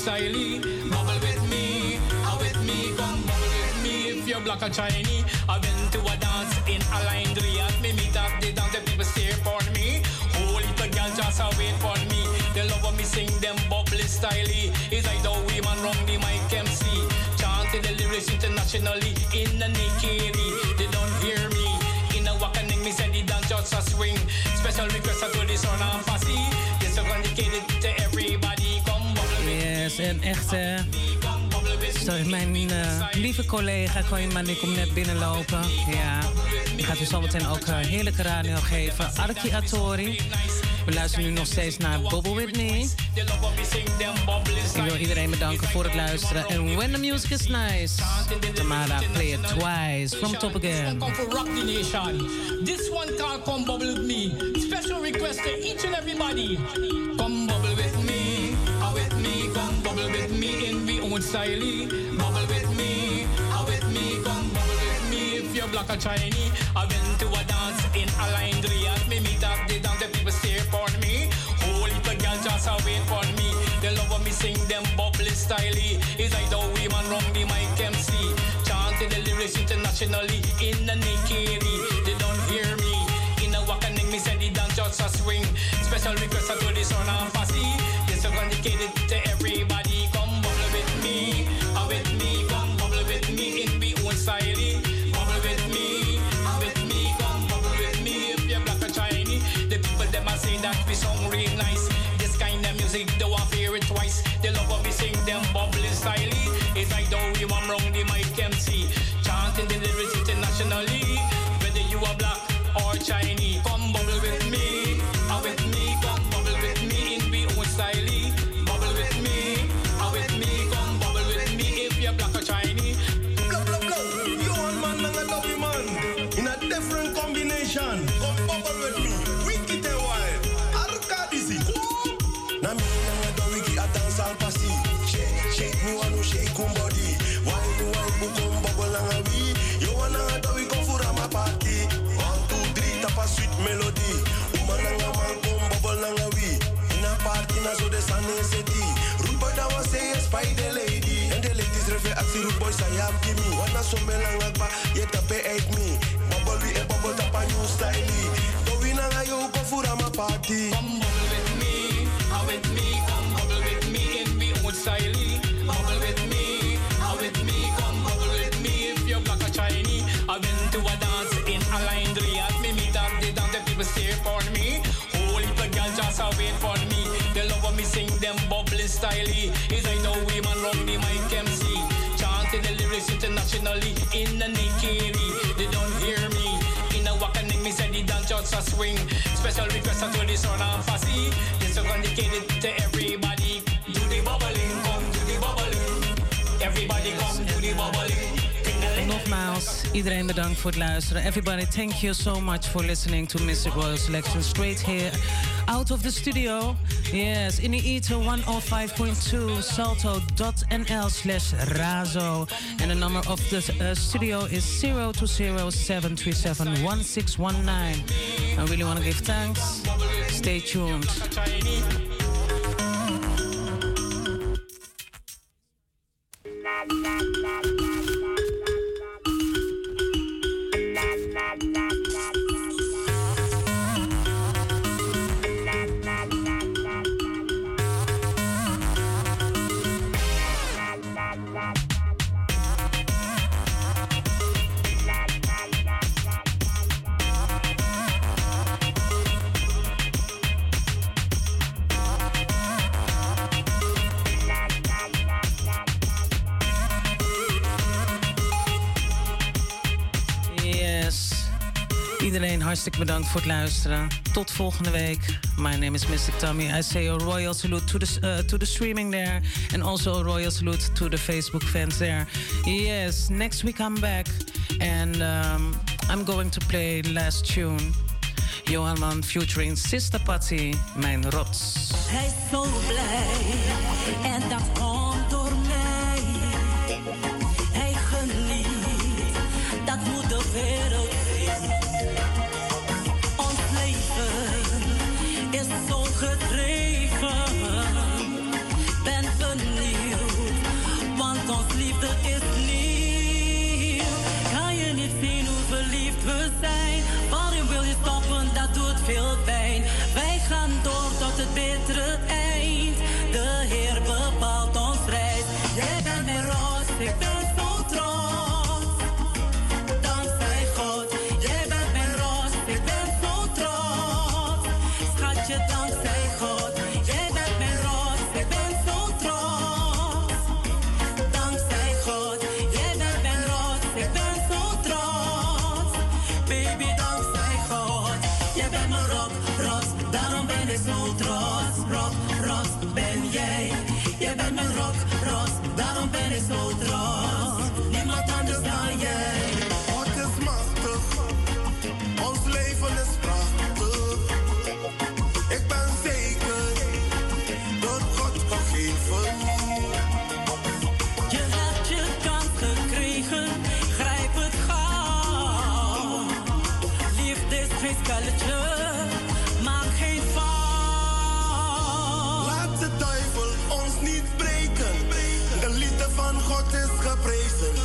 The. Bubble with me, with me, come bubble with me if you're black or Chinese. I've been to a dance in a line Riyadh. Me meet up the dance, the people stare for me. Whole little girl just wait for me. They love me sing them bubbly style. It's like the women wrong the mic MC. Chanting the lyrics internationally in the Nikiri. They don't hear me. In a wakaning, me send the dance just a swing. Special request to this one and fussy. This is dedicated to everybody. En echt, eh, sorry, mijn eh, lieve collega Koyman, komt net binnenlopen. Ja, gaat u zometeen ook eh, heerlijke radio geven. Arki Atori. We luisteren nu nog steeds naar Bobble Me. Ik wil iedereen bedanken voor het luisteren. En when the music is nice, Tamara, play it twice. From top again. This one called Come Bubble With Me. Special request to each and everybody. Come in the own style. Bubble with me, with me, come bubble with me if you're black or Chinese. I've been to a dance in a line. Me meet up the dance, the people stare for me. Whole little girl just a wait for me. They love me sing them bubbly style. It's like the women wrong the mic MC. Chanting the lyrics internationally in the Nikiri. They don't hear me. In a walk and me send the dance just a swing. Special request to the son and posse. This is dedicated ladies refer ask the rude boy say am Kimmy. Wanna so me lang agba yet a pay at me. Bubble we a bubble tap a new style. Do we na you come for a party. Come bubble with me, uh, with me, come bubble with me in we own style. Bubble with me, uh, with me, come bubble with me if you're black or Chinese. I've been to a dance in a line at me meet up the dance, the people stare for me. Whole of girls just a wait for me. They love me sing them bubbling style. Just a swing. Special request to the son fussy. This is dedicated to everybody. Do the bubbling, come do the bubbling. Everybody come do the bubbling. Iedereen bedankt voor het luisteren. Everybody, thank you so much for listening to Mr. Royal Selection straight here out of the studio. Yes, in the ether 105.2 salto.nl slash razo. And the number of the uh, studio is 0207371619. I really want to give thanks. Stay tuned. Hartstikke bedankt voor het luisteren. Tot volgende week. My name is Mystic Tommy. I say a royal salute to the, uh, to the streaming there. And also a royal salute to the Facebook fans there. Yes, next week I'm back. And um, I'm going to play the last tune. Johan Man featuring Sister Patty, Mijn Rots. Hij is zo geprezen.